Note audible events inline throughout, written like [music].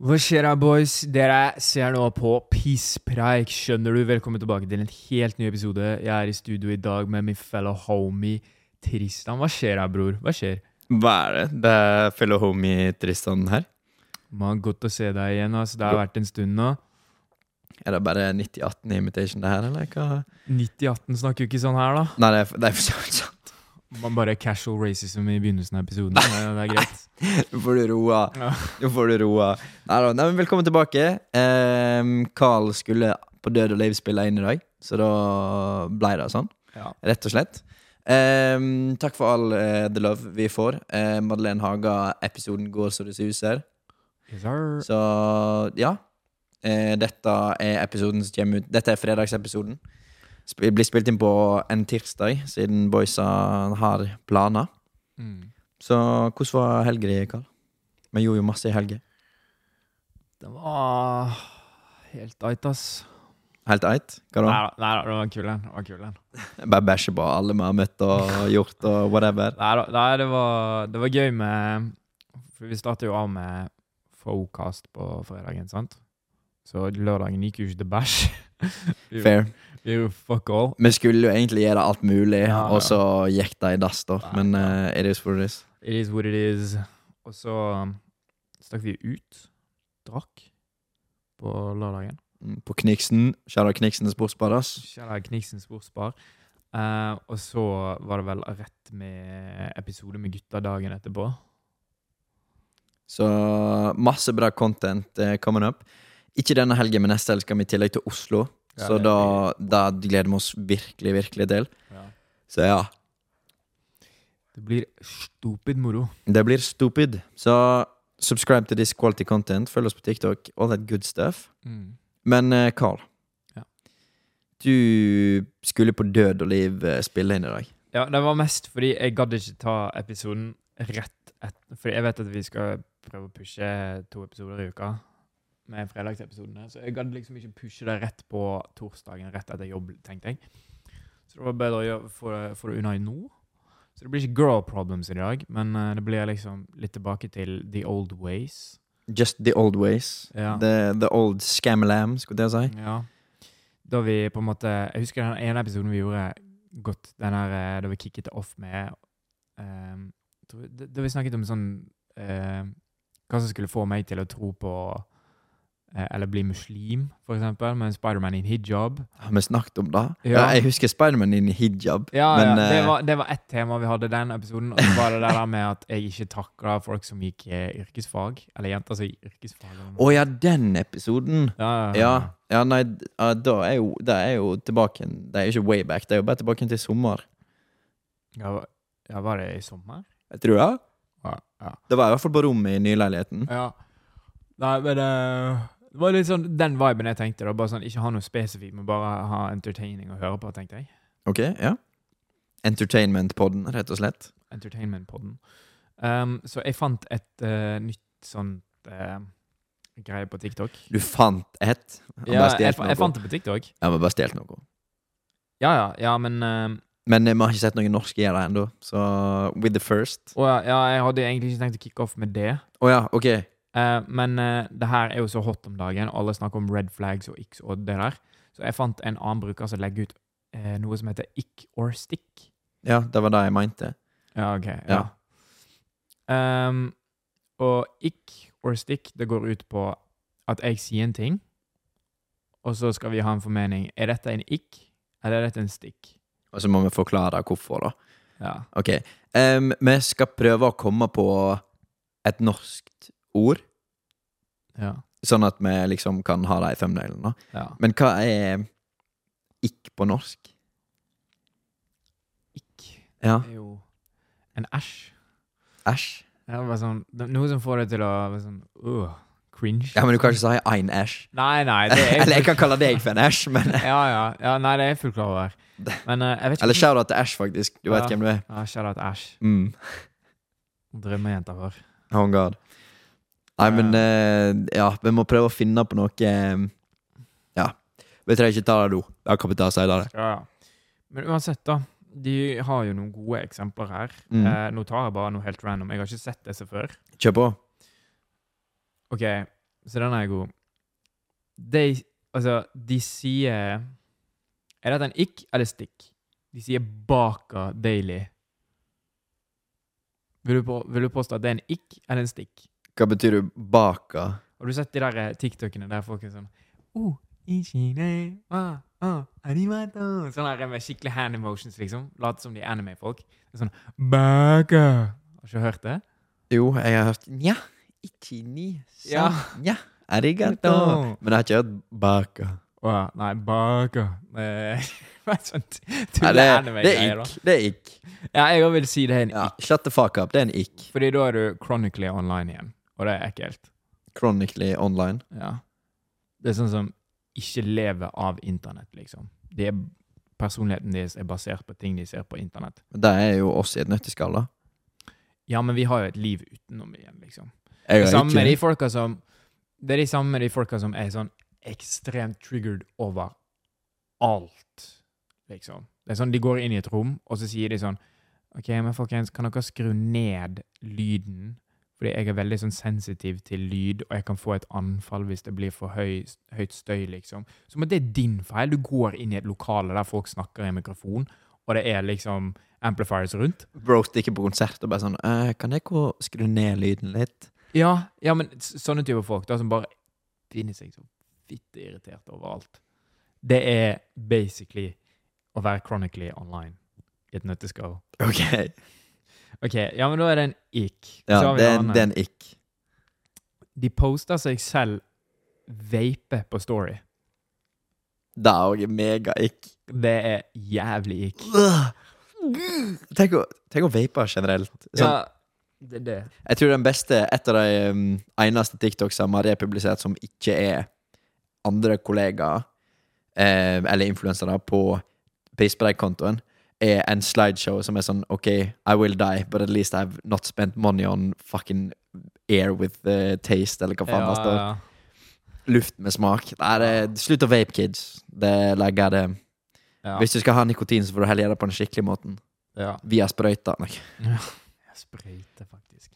Hva skjer da, boys? Dere ser nå på Pisspreik, skjønner du? Velkommen tilbake til en helt ny episode. Jeg er i studio i dag med min fellow homie Tristan. Hva skjer da, bror? Hva skjer? Hva er det? Det er fellow homie Tristan her. Man, godt å se deg igjen. altså. Det har vært en stund nå. Er det bare 9018 imitation det her, eller hva? 9018 snakker jo ikke sånn her, da. Nei, det er, det er for sant. Man bare casual racism i begynnelsen av episoden. Det, det er greit. [laughs] Nå får du roa. Nå får du roa. Nei men velkommen tilbake. Ehm, Carl skulle på Død og liv spille inn i dag, så da ble det sånn. Ja. Rett og slett. Ehm, takk for all eh, the love vi får. Uh, Madeleine Haga-episoden går så det suser. Yes. Så ja. Eh, dette er episoden som kommer ut Dette er fredagsepisoden. Sp blir spilt inn på en tirsdag, siden boysa har planer. Mm. Så hvordan var helga di, Karl? Vi gjorde jo masse i helga. Det var helt eit, ass. Helt eit? Hva da? Nei da, det var kul en. Det var kul en. [laughs] Bare bæsje på alle vi har møtt og gjort og whatever. Nei, nei det, var, det var gøy med For vi startet jo av med Focast på fredagen, sant? Så lørdagen gikk jo ikke til bæsj. [laughs] [laughs] Vi- Fair. Vi gjorde fuck all. Vi skulle jo egentlig gjøre alt mulig, Ja, og så gikk det i dass, da. Men uh, it is what it is. It is what it is. Og så um, stakk vi ut. Drakk. På lørdagen. Mm, På Kniksen. Kjære Kniksen sportsbar, ass. Kjære Kniksen sportsbar. Uh, og så var det vel rett med episode med gutta dagen etterpå. Så masse bra content uh, coming up. Ikke denne helgen, men neste helg skal vi i tillegg til Oslo. Ja, så da, da gleder vi oss virkelig, virkelig til. Ja. Så ja, Det blir stupid moro. det blir stupid. Så subscribe til this quality content. Følg oss på TikTok. All that good stuff. Mm. Men eh, Carl, Ja. du skulle på død og liv eh, spille inn i dag. Ja, det var mest fordi jeg gadd ikke ta episoden rett etter Fordi jeg vet at vi skal prøve å pushe to episoder i uka med fredagsepisodene. Så jeg gadd liksom ikke pushe det rett på torsdagen, rett etter jobb, tenkte jeg. Så det var bedre å få, det, unna i nå. Så det blir ikke girl problems i dag, men uh, det blir liksom litt tilbake til the old ways. Just the old ways. Ja. The, the old scam-lam, skulle jeg si. Ja. Da vi på en måte Jeg husker den ene episoden vi gjorde godt. Den her eh, da vi kicket det off med um, Da vi snakket om sånn uh, Hva som skulle få meg til å tro på Eller bli muslim, for eksempel, med en Spiderman in hijab. Har vi snakket om det? Ja. Jeg husker Spiderman in i hijab. Ja, men, ja det, eh, var, det var ett tema vi hadde i den episoden. Og så var det der med at jeg ikke takla folk som gikk i yrkesfag. Eller jenter som gikk yrkesfag. eller noe. Å ja, den episoden! Ja, ja, Ja, ja nei, da er jo, det er jo tilbake Det er jo ikke way back, det er jo bare tilbake til sommer. ja. var det i sommer? Jeg tror det. Ja. ja. Det var i hvert fall på rommet i nyleiligheten. Ja. Nei, men eh, det var litt sånn den viben jeg tenkte. da, bare sånn, Ikke ha noe spesifikt, men bare ha entertaining å høre på, tenkte jeg. Ok, ja. Entertainment-podden, rett og slett. Entertainment-podden. Um, så jeg fant et uh, nytt sånt uh, greie på TikTok. Du fant et? Han Ja, jeg, jeg fant det på TikTok. Ja, men bare stjålet noe. Ja, ja, ja, men uh, Men eh, vi har ikke sett noen norske gjøre det ennå, så with the first. å ja, ja, jeg hadde egentlig ikke tenkt å kicke off med det. Å ja, ok. Eh, men uh, det her er jo så hot om dagen. Alle snakker om red flags og x og det der. Så jeg fant en annen bruker som legger ut uh, noe som heter ick or stick. Ja, det var det jeg mente. Ja, ok. Ja. Ja. Um, og ick or stick, det går ut på at jeg sier en ting, og så skal vi ha en formening. Er dette en ick, eller er dette en stick? Og så må vi forklare hvorfor, da. Ja. Ok. Um, vi skal prøve å komme på et norskt ord, Ja. sånn at vi liksom kan ha det i thumbnailen. ja. Men hva er ikk på norsk? Ikk Ja, er jo en æsj. æsj. Det er bare sånn, noe som får deg til å være sånn uh, cringe. Ja, men du kan ikke si ein æsj. Nei, nei. Det er [laughs] Eller jeg kan kalle deg for en æsj, men [laughs] ja, ja, ja. Nei, det er jeg fullt klar [laughs] over. Men uh, jeg vet ikke Eller shout-out til Æsj, faktisk. Du vet hvem du er. Ja, Shout out Æsj. Mm. Drømmejenta vår. Oh god. Nei, men eh, ja, vi må prøve å finne på noe eh, Ja. Vi trenger ikke ta det nå. Det kan vi ta senere. Ja, ja. Men uansett, da. De har jo noen gode eksempler her. Mm. Eh, nå tar jeg bare noe helt random. Jeg har ikke sett disse før. Kjør på. OK. så den er god. De, altså, de sier Er dette en ikk eller stikk? De sier Baka Daily. Vil du, på, vil du påstå at det er en ikk eller en stikk? Hva betyr du baka? Har du sett de der eh, TikTokene der folk er sånn oh, ichine, ah, ah. Sånn der med skikkelig hand emotions, liksom. Later som de er anime-folk. Sånn Baka. Har du ikke hørt det? Jo, jeg har hørt Nja, ikke ni Ja. Nja, arigato. Men jeg har ikke hørt baka. Wow. Nei, Baka. [laughs] Nei, det, det er da. ikk. Det er ikk. Ja, jeg vil si det er en Ja, shut the fuck up. Det er en ikk. Fordi da er du chronically online igjen, og det er ekkelt. Chronically online. Ja. Det er sånn som ikke lever av internett, liksom. Det er, personligheten deres er basert på ting de ser på internett. Men Det er jo oss i et nøtteskall, da. Ja, men vi har jo et liv utenom igjen, liksom. Jeg Det samme med de folka som Det er de samme med de folka som er sånn ekstremt triggered over alt, liksom. Det er sånn, De går inn i et rom, og så sier de sånn OK, men folkens, kan dere skru ned lyden? Fordi jeg er veldig sånn sensitiv til lyd, og jeg kan få et anfall hvis det blir for høy, høyt støy, liksom. Som at det er din feil. Du går inn i et lokale der folk snakker i mikrofon, og det er liksom amplifiers rundt. Bro stikker på konsert og bare sånn «Eh, Kan jeg gå skru ned lyden litt? Ja, ja, men sånne typer folk da, som bare finner seg så fitte irritert over alt. Det er basically å være chronically online i et nøtteskall. Ok. Ok, ja, men da er det en ikk. Ja, det, er- det er en ikk. De poster seg selv vape på story. Det er òg mega ikk. Det er jævlig ikk. Tenk å, tenk å vape generelt. Sånn, Ja, det det. Jeg tror den beste, et av de um, eneste TikToks som har republisert som ikke er andre kollegaer eh, eller influensere på prispreikkontoen, er en slideshow som er sånn OK, I will die, but at least I've not spent money on fucking air with the taste, eller hva faen det står. ja, Luft med smak. Nei, det, slutt å vape, kids. Det legger det. ja. Hvis du skal ha nikotin, så får du heller gjøre det på den skikkelige måten. ja. Via sprøyta. Nei. [laughs] Ja, sprøyte, faktisk.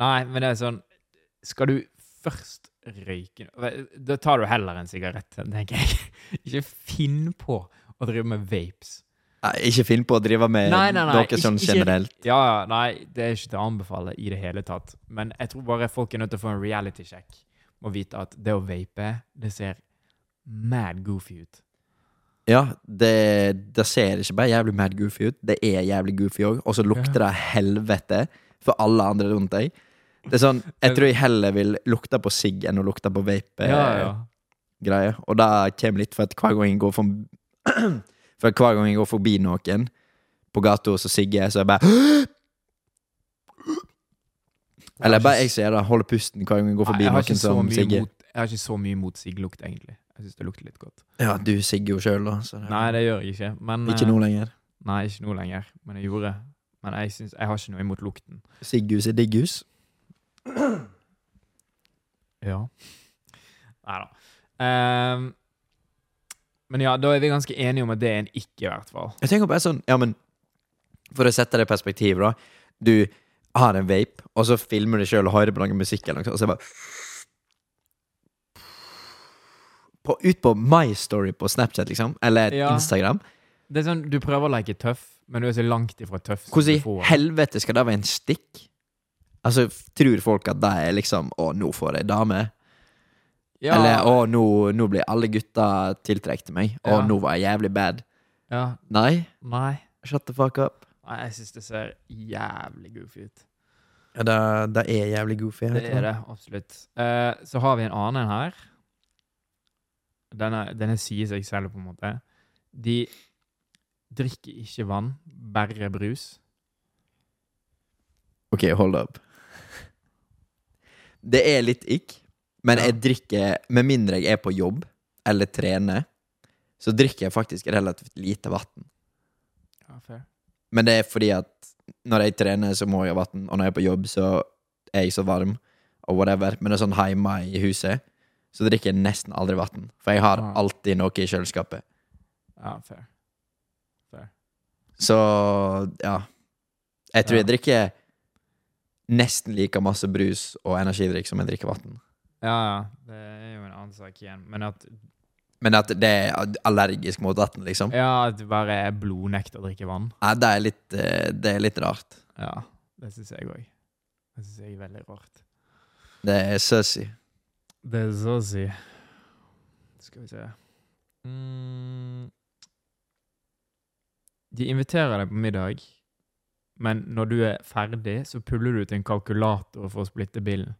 Nei, men det er sånn Skal du først røyke Da tar du heller en sigarett, tenker jeg. [laughs] Ikke finn på å drive med vapes. Ikke finn på å drive med Nei, nei, nei, dere sånn ikke- generelt. Ja, ja, nei, det er ikke til å anbefale i det hele tatt. Men jeg tror bare folk er nødt til å få en reality check. og vite at det å vape, det ser mad goofy ut. Ja, det, det ser ikke bare jævlig mad goofy ut, det er jævlig goofy òg. Og så lukter det helvete for alle andre rundt deg. Det er sånn, Jeg tror jeg heller vil lukte på sigg enn å lukte på vape. Ja, eh, ja. Greier. Og det kommer litt for at hver gang jeg går for, for hver gang jeg går forbi noen på gata så sigger jeg, så er jeg bare Eller bare jeg ser det, holder pusten hver gang jeg går forbi jeg noen som Sigge. mot- Jeg har ikke så mye mot sigglukt, egentlig. Jeg syns det lukter litt godt. Ja, du sigger jo sjøl, da. Så det, Nei, det gjør jeg ikke. Men, ikke eh, nå lenger. Nei, ikke nå lenger. Men jeg gjorde. Men jeg, synes, jeg har ikke noe imot lukten. Siggus er diggus. Ja. Nei da. Ehm, men ja, da er vi ganske enige om at det er en ikke, i hvert fall. Jeg tenker bare sånn, ja, men For å sette det i perspektiv, da. Du har en vape, og så filmer du sjøl og hører på noe musikk, eller noe og så er bare på, Ut på My Story på Snapchat, liksom, eller Ja. Instagram. Det er sånn, Du prøver å leke tøff, men du er så langt ifra tøff. Hvordan i helvete skal det være en stikk? Altså, Tror folk at det er liksom Å, nå får jeg dame. Ja, Eller å, nå, nå blir alle gutta tiltrukket til meg. Å, Ja. nå var jeg jævlig bad. ja, Nei, Nei. shut the fuck up. Nei, jeg syns det ser jævlig goofy ut. Ja, det, det er jævlig goofy. Det er det, absolutt. Eh, så har vi en annen her. Denne, denne sier seg selv, på en måte. De drikker ikke vann, bare brus. Ok, hold up. [laughs] Det er litt ikk, men jeg drikker Med mindre jeg er på jobb eller trener, så drikker jeg faktisk relativt lite vann. Ja. Men det er fordi at når jeg trener, så må jeg ha vann, og når jeg er på jobb, så er jeg så varm, og whatever. Men det er sånn hjemme i huset, så drikker jeg nesten aldri vann. For jeg har alltid noe i kjøleskapet. Ja, fair. Fair. Så ja. Jeg tror Ja. jeg drikker nesten like masse brus og energidrikk som jeg drikker vann. Ja, ja. Det er jo en annen sak igjen. Men at, Men at det er allergisk mot vann, liksom. ja, at du bare er blodnekt å drikke vann. Nei, det er litt, eh, det er litt rart. Ja, det syns jeg òg. Det syns jeg er veldig rart. Det er sussy. Det er sussy. Skal vi se mm. De inviterer deg på middag, men når du er ferdig, så puller du ut en kalkulator for å splitte billen.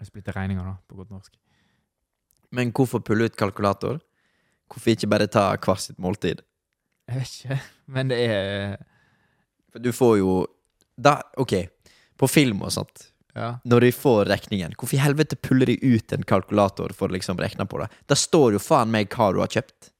Eller splitte regninger, da, på godt norsk. Men hvorfor pulle ut kalkulator? Hvorfor ikke bare ta hvert sitt måltid? Jeg vet ikke, [laughs] men det er For du får jo da, Ok, på film og sånt, Ja. når de får regningen, hvorfor i helvete puller de ut en kalkulator for å liksom regne på det? Da står jo faen meg hva du har kjøpt.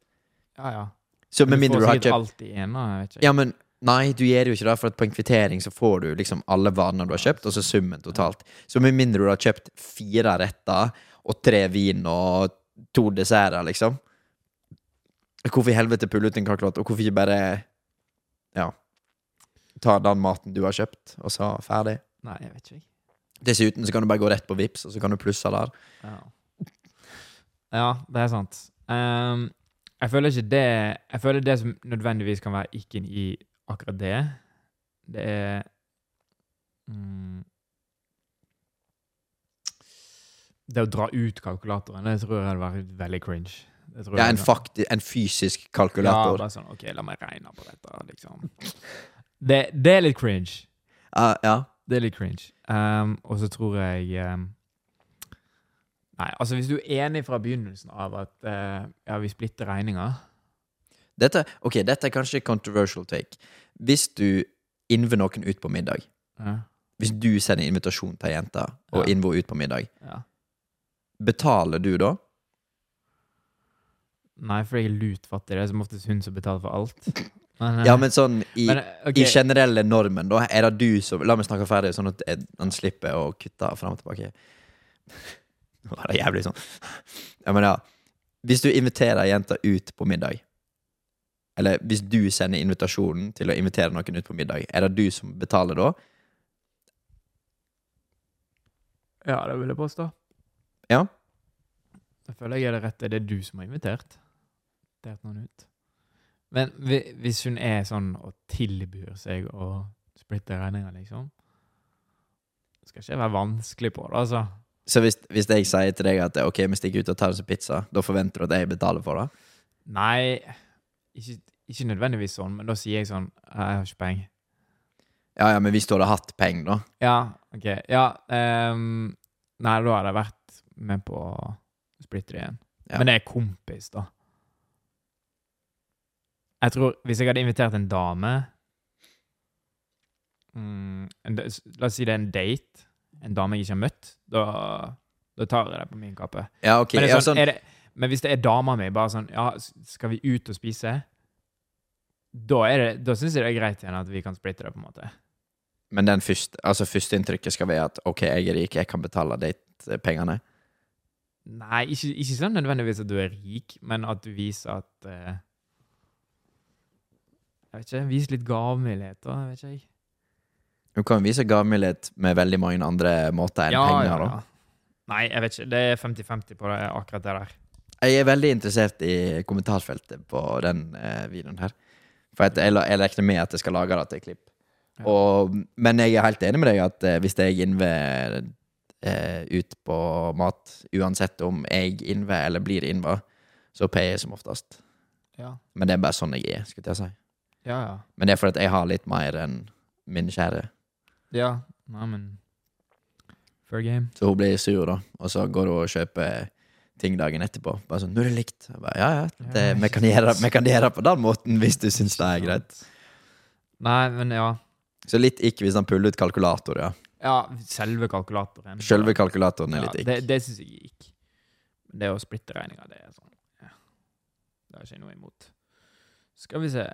Ja, ja. Så med mindre du har sikkert kjøpt alt i ene, jeg vet ikke. Ja, men Nei, du gjør jo ikke det, for på en kvittering så får du liksom alle varene du har kjøpt, og så summen totalt. Så med mindre du har kjøpt fire retter og tre vin og to desserter, liksom Hvorfor i helvete pulle ut en kalkulator? Hvorfor ikke bare Ja ta den maten du har kjøpt, og så ferdig? Nei, jeg vet ikke. Dessuten så kan du bare gå rett på Vips, og så kan du plusse der. Ja. ja, det er sant. Um, jeg føler ikke det Jeg føler det som nødvendigvis kan være ikke i akkurat det, det er mm, Det å dra ut kalkulatoren, det tror jeg hadde vært veldig cringe. Ja, en, hadde- fakti, en fysisk Ja, bare sånn OK, la meg regne på dette, liksom. Det, det er litt cringe. Ja, ja. Det er litt cringe. Um, og så tror jeg um, Nei, altså hvis du er enig fra begynnelsen av at uh, ja, vi splitter regninga Dette, ok, dette er kanskje controversial take. Hvis du innver noen ut på middag ja, Hvis du sender invitasjon til ei jente og Ja. innvår ut på middag, ja. betaler du da? Nei, for jeg er lutfattig. Det er som oftest hun som betaler for alt. [laughs] Men, uh, Ja, men sånn i, men, okay. i generelle normen, da, er det du som La meg snakke ferdig, sånn at han slipper å kutte fram og tilbake. [laughs] Nå var det jævlig sånn. [laughs] Ja, men ja. Hvis du inviterer ei jente ut på middag, eller hvis du sender invitasjonen til å invitere noen ut på middag, er det du som betaler da? Ja, det vil jeg påstå. Ja. Da føler jeg at det rette. Det er du som har invitert. Invitert noen ut. Men hvis hun er sånn og tilbyr seg å splitte regninga, liksom Skal ikke være vanskelig på det, altså. Så hvis, hvis jeg sier til deg at ok, vi stikker ut og tar oss en pizza, da forventer du at jeg betaler for det? Nei, ikke, ikke nødvendigvis sånn, men da sier jeg sånn Jeg har ikke penger. Ja, ja, men hvis du hadde hatt penger, da? Ja, OK. Ja um, Nei, da hadde jeg vært med på å splitte det igjen. Ja. Men det er kompis, da. Jeg tror Hvis jeg hadde invitert en dame mm, en, La oss si det er en date. En dame jeg ikke har møtt. Da, da tar jeg det på min kappe. Ja, ok. Men, det ja, er sånn, sånn, er det, men hvis det er dama mi, bare sånn Ja, skal vi ut og spise? Da, det, da syns jeg det er greit igjen at vi kan splitte det, på en måte. men den første, altså førsteinntrykket skal være at ok, jeg er rik, jeg kan betale datepengene. Nei, ikke, ikke sånn nødvendigvis at du er rik, men at du viser at uh, Jeg vet ikke, Vis litt gavmildhet, da. Jeg vet ikke jeg. Du kan vise gavmildhet med veldig mange andre måter enn penger. da. Nei, jeg vet ikke. Det er 50-50 på det, akkurat det der. Jeg er veldig interessert i kommentarfeltet på den eh, videoen her. For jeg, jeg regner med at jeg skal lage det til klipp. Og, men jeg er helt enig med deg at eh, hvis jeg innver eh, ut på mat, uansett om jeg innver eller blir innver, så payer jeg som oftest. Ja, Men det er bare sånn jeg er. skulle jeg si. ja. ja. Men det er fordi jeg har litt mer enn min kjære. ja. Nei, men Fair game. Så hun blir sur, da. Og så går hun og kjøper ting dagen etterpå. Bare sånn 'Nå er det likt.' Bare, ja, ja, det, vi, kan gjøre, vi kan gjøre på den måten hvis du syns det er greit. Nei, men ja. Så litt ikke hvis han puller ut kalkulator, ja. Ja, selve kalkulatoren. Selve kalkulatoren er ja, litt Det, ikke. det syns jeg gikk. Det å splitte regninga, det er sånn ja. Det har jeg ikke noe imot. Skal vi se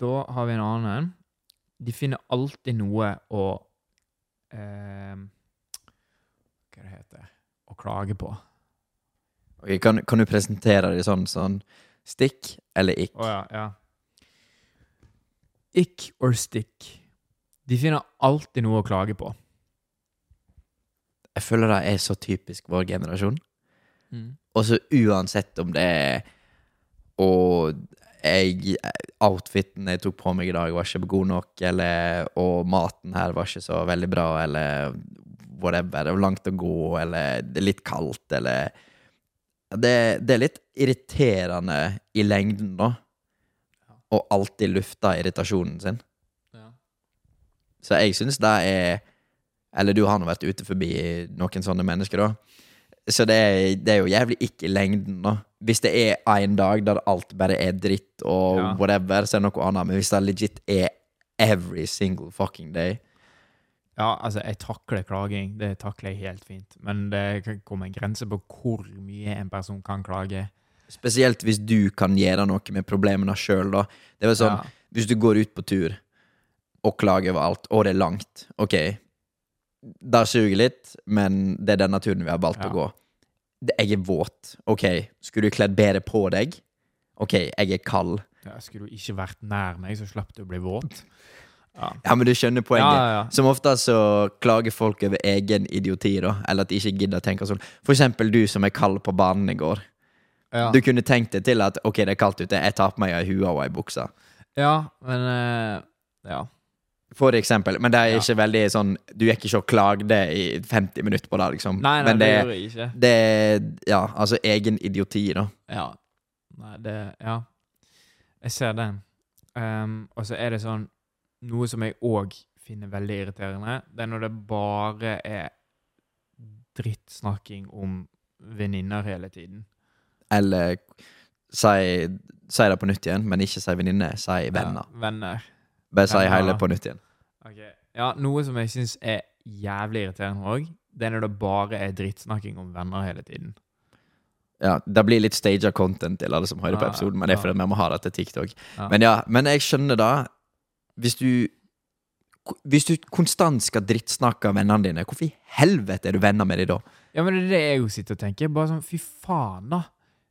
Da har vi en annen. De finner alltid noe å eh, Hva det heter Å klage på. Ok, kan, kan du presentere det sånn, sånn stikk eller ikk? Oh, ja, ja. Ikk or stikk. De finner alltid noe å klage på. Jeg føler det er så typisk vår generasjon. Mm. Og så uansett om det er Og jeg, outfiten jeg tok på meg i dag, var ikke god nok, eller Og maten her var ikke så veldig bra, eller whatever. Det var langt å gå, eller det er litt kaldt, eller Det, det er litt irriterende i lengden, da. Og alltid lufte irritasjonen sin. Ja. Så jeg syns det er Eller du har nå vært ute forbi noen sånne mennesker, da. Så det er, det er jo jævlig ikke i lengden, da. Hvis det er en dag der alt bare er dritt og Ja. whatever, så er det noe annet. Men hvis det legit er every single fucking day Ja, altså, jeg takler klaging. Det takler jeg helt fint. Men det kan komme en grense på hvor mye en person kan klage. Spesielt hvis du kan gjøre noe med problemene sjøl, da. Det er sånn, Ja. Hvis du går ut på tur og klager over alt, og det er langt, ok Det suger litt, men det er denne turen vi har valgt Ja. å gå. Jeg er våt. Ok, skulle du kledd bedre på deg? Ok, jeg er kald. Ja, skulle du ikke vært nær meg, så slapp du å bli våt. Ja. Ja, men du skjønner poenget. ja, ja. Som ofte så klager folk over egen idioti, da. Eller at de ikke gidder å tenke sånn. For eksempel du som er kald på banen i går. Ja. Du kunne tenkt deg til at ok, det er kaldt ute, jeg tar på meg ei hue og ei bukse. ja, men uh, Ja. For eksempel. Men det er ikke veldig sånn Du gikk ikke og klagde i 50 minutter på det, liksom. Nei, nei, Men det, det, gjør jeg ikke. det er Ja, altså egen idioti, da. Ja. Nei, det Ja. Jeg ser den. Um, og så er det sånn Noe som jeg òg finner veldig irriterende, det er når det bare er drittsnakking om venninner hele tiden. Eller si, si det på nytt igjen, men ikke si venninne, si venner. Ja, venner. Bare si hele på nytt igjen. Okay. Ja, noe som jeg syns er jævlig irriterende òg, det er når det bare er drittsnakking om venner hele tiden. Ja, Det blir litt staged content til alle som hører på episoden, men det er ja. vi må ha det til TikTok. Ja. Men ja, men jeg skjønner da Hvis du Hvis du konstant skal drittsnakke vennene dine, hvorfor i helvete er du venner med dem da? Ja, men det er det jeg jo sitter og tenker. Bare sånn, fy faen, da.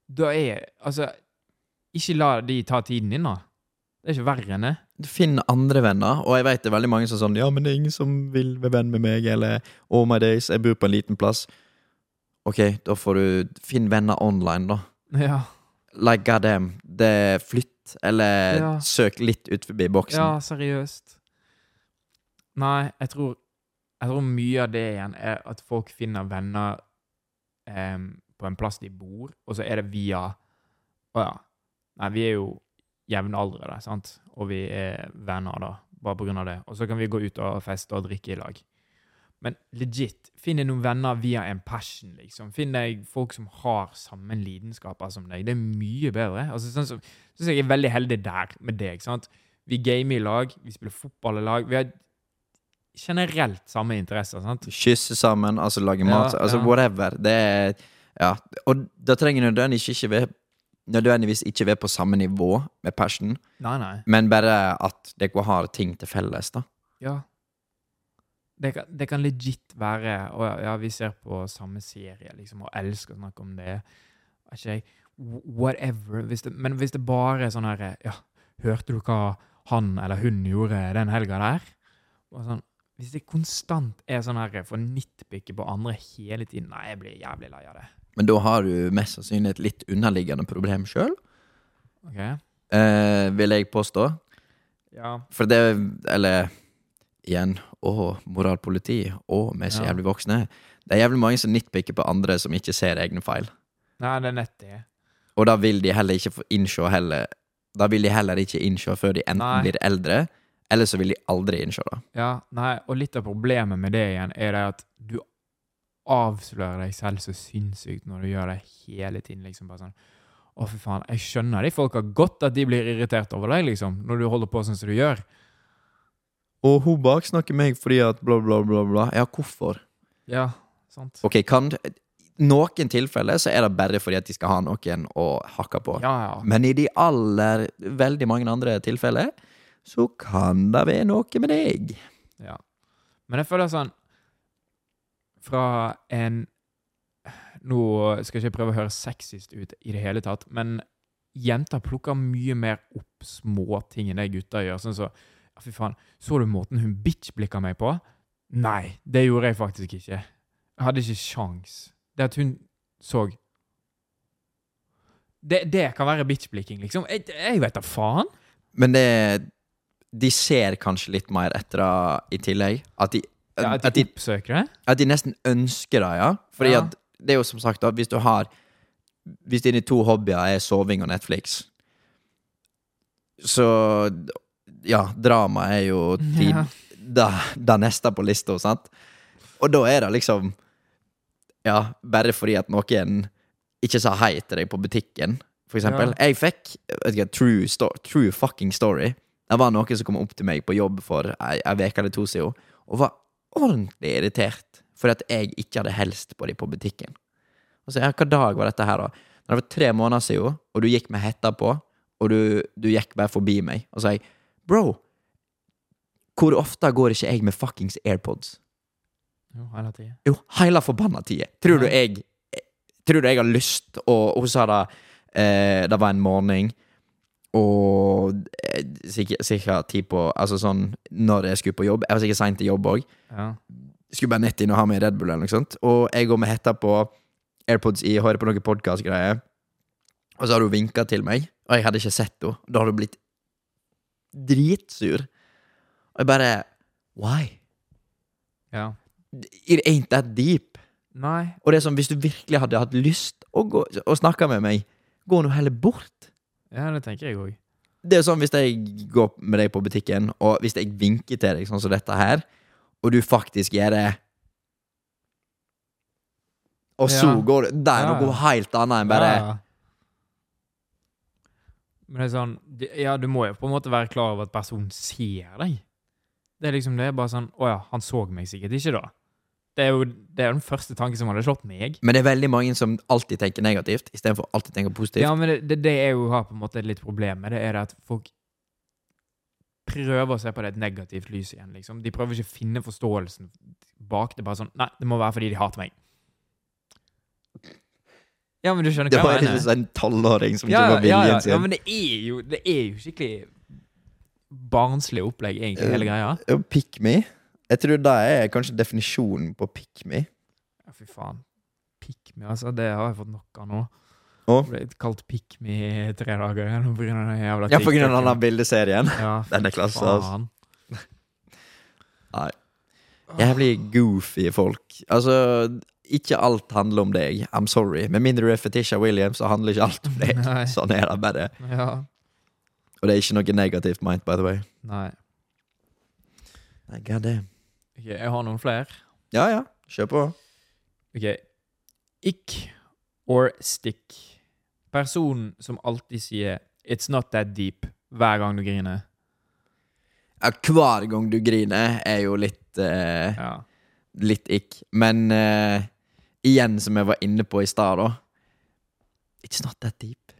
Da er Altså, ikke la de ta tiden din, da. Det er ikke verre enn det. Du finner andre venner, og jeg vet det er veldig mange som er sånn Ja, men det er ingen som vil være venn med meg, eller Oh my days, jeg bor på en liten plass. Ok, da får du Finn venner online, da. [laughs] Ja. Like goddamn. Det Eller Ja. søk litt ut forbi boksen. ja, seriøst. Nei, jeg tror Jeg tror mye av det igjen er at folk finner venner em, på en plass de bor, og så er det via Å ja. Nei, vi er jo jevnaldrende, sant? Og vi er venner, da, bare på grunn av det. Og så kan vi gå ut og feste og drikke i lag. Men legit, finn deg noen venner via en passion, liksom. Finn deg folk som har samme lidenskaper som deg. Det er mye bedre. Altså, sånn som, synes jeg er veldig heldig der med deg. sant? Vi gamer i lag, vi spiller fotball i lag. Vi har generelt samme interesser. sant? Kysse sammen, altså lage Ja, mat, altså ja. whatever. Det er Ja. Og da trenger nødvendigvis ikke være Nødvendigvis ikke være på samme nivå med passion, Nei, nei. men bare at dere har ting til felles, da. Ja. Det kan, det kan legit være Å ja, vi ser på samme serie, liksom, og elsker å snakke om det. Ikke. Whatever. Hvis det, men hvis det bare er sånn her Ja, hørte du hva han eller hun gjorde den helga der? Og sånn, hvis det konstant er sånn her for nitpikke på andre hele tiden Nei, jeg blir jævlig lei av det. Men da har du mest sannsynlig et litt underliggende problem sjøl, Ok? eh, vil jeg påstå. Ja. For det Eller igjen og moralpoliti. og vi er så jævlig voksne. Det er jævlig mange som nitpicker på andre som ikke ser egne feil. Nei, det er nett det. Og da vil de heller ikke få innse heller Da vil de heller ikke innse før de enten Nei. blir eldre, eller så vil de aldri innse det. Ja, nei, og litt av problemet med det igjen er det at du avslører deg selv så sinnssykt når du gjør det hele tiden. liksom bare sånn, Å, fy faen, jeg skjønner de folka godt at de blir irritert over deg, liksom, når du holder på sånn som du gjør. Og hun baksnakker meg fordi at bla, bla, bla, bla. Ja, hvorfor? Ja, sant? Ok, kan Noen tilfeller så er det bare fordi at de skal ha noen å hakke på. Ja, ja. Men i de aller, veldig mange andre tilfeller, så kan det være noe med deg. ja. Men jeg føler sånn Fra en Nå skal jeg ikke prøve å høre sexist ut i det hele tatt, men jenter plukker mye mer opp småting enn det gutter gjør. Sånn så fy faen, så du måten hun bitch-blikka meg på? Nei, det gjorde jeg faktisk ikke. Jeg hadde ikke sjans. Det at hun så Det, det kan være bitchblikking, liksom. Jeg, jeg vet da faen. Men det De ser kanskje litt mer etter det i tillegg. At de, Ja, at at de, de oppsøker det. at de nesten ønsker det, ja. Fordi Ja. at det er jo som sagt at hvis du har Hvis dine to hobbyer er soving og Netflix, så Ja, drama er jo tid, Ja. det, det neste på lista, sant? Og da er det liksom Ja, bare fordi at noen ikke sa hei til deg på butikken, for eksempel. Jeg fikk vet ikke, true, sto true fucking story. Det var noen som kom opp til meg på jobb for ei uke eller to siden, og var ordentlig irritert fordi at jeg ikke hadde helst på dem på butikken. Og så, ja, hva dag var dette her, da? Det var tre måneder siden, og du gikk med hetta på, og du, du gikk bare forbi meg. Og så sa jeg, bro, hvor ofte går ikke jeg med fuckings AirPods? Jo, hele tida. Jo, hele forbanna tida. Tror du jeg Tror du jeg har lyst Og hun sa det eh, Det var en morgen Og eh, sikkert, tid på Altså sånn Når jeg skulle på jobb Jeg var sikkert sent til jobb òg. Ja. Skulle bare nett inn og ha med Red Bull eller noe sånt. Og jeg går med hetta på AirPods i, hører på noen podkastgreier. Og så har hun vinka til meg, og jeg hadde ikke sett henne. Da har hun blitt dritsur. Og jeg bare Why? ja. It ain't that deep. Nei. Og det er sånn, hvis du virkelig hadde hatt lyst å, gå, å snakke med meg, gå nå heller bort. Ja, det tenker jeg òg. Det er sånn hvis jeg går med deg på butikken, og hvis jeg vinker til deg sånn som dette her, og du faktisk gjør det Og så Ja. går det Det er noe helt annet enn bare Ja. Men det er sånn Ja, du må jo på en måte være klar over at personen ser deg. Det er liksom det er bare sånn Å ja, han så meg sikkert ikke, da. Det er jo det er den første tanken som hadde slått meg. Men det er veldig mange som alltid tenker negativt, istedenfor alltid tenker positivt. Ja, men det, det, det jeg jo har på en måte litt problem med, det er det at folk prøver å se på det et negativt lys igjen, liksom. De prøver ikke å finne forståelsen bak det. Bare sånn Nei, det må være fordi de hater meg. Ja, men du skjønner det hva var jeg liksom en tolvåring som ja, ikke var ja, viljen ja, ja, sin. men det er jo, det er jo skikkelig barnslig opplegg, egentlig, hele greia. Uh, Pick me. Jeg tror det er kanskje definisjonen på pick me. Ja, fy faen. Pick me, altså. Det har jeg fått nok av nå. Jeg ble kalt pick me i tre dager igjen av den jævla Ja, TikToken. denne bildeserien. Ja, Den er klasse, altså. [laughs] Nei. Nei. Jævlig goofy folk. Altså, ikke alt handler om deg. I'm sorry. Med mindre du er Fetisha Williams, så handler ikke alt om deg. [laughs] Nei. Sånn er det bare. Ja. Og det er ikke noe negativt meint, by the way. Nei. Nei, god damn. Ok, jeg har noen flere. Ja, ja. Kjør på. Ok. Ick or stick. Personen som alltid sier 'It's not that deep' hver gang du griner. Ja, hver gang du griner, er jo litt uh, Ja. Litt ikk. Men eh, igjen, som jeg var inne på i stad, da It's not that deep.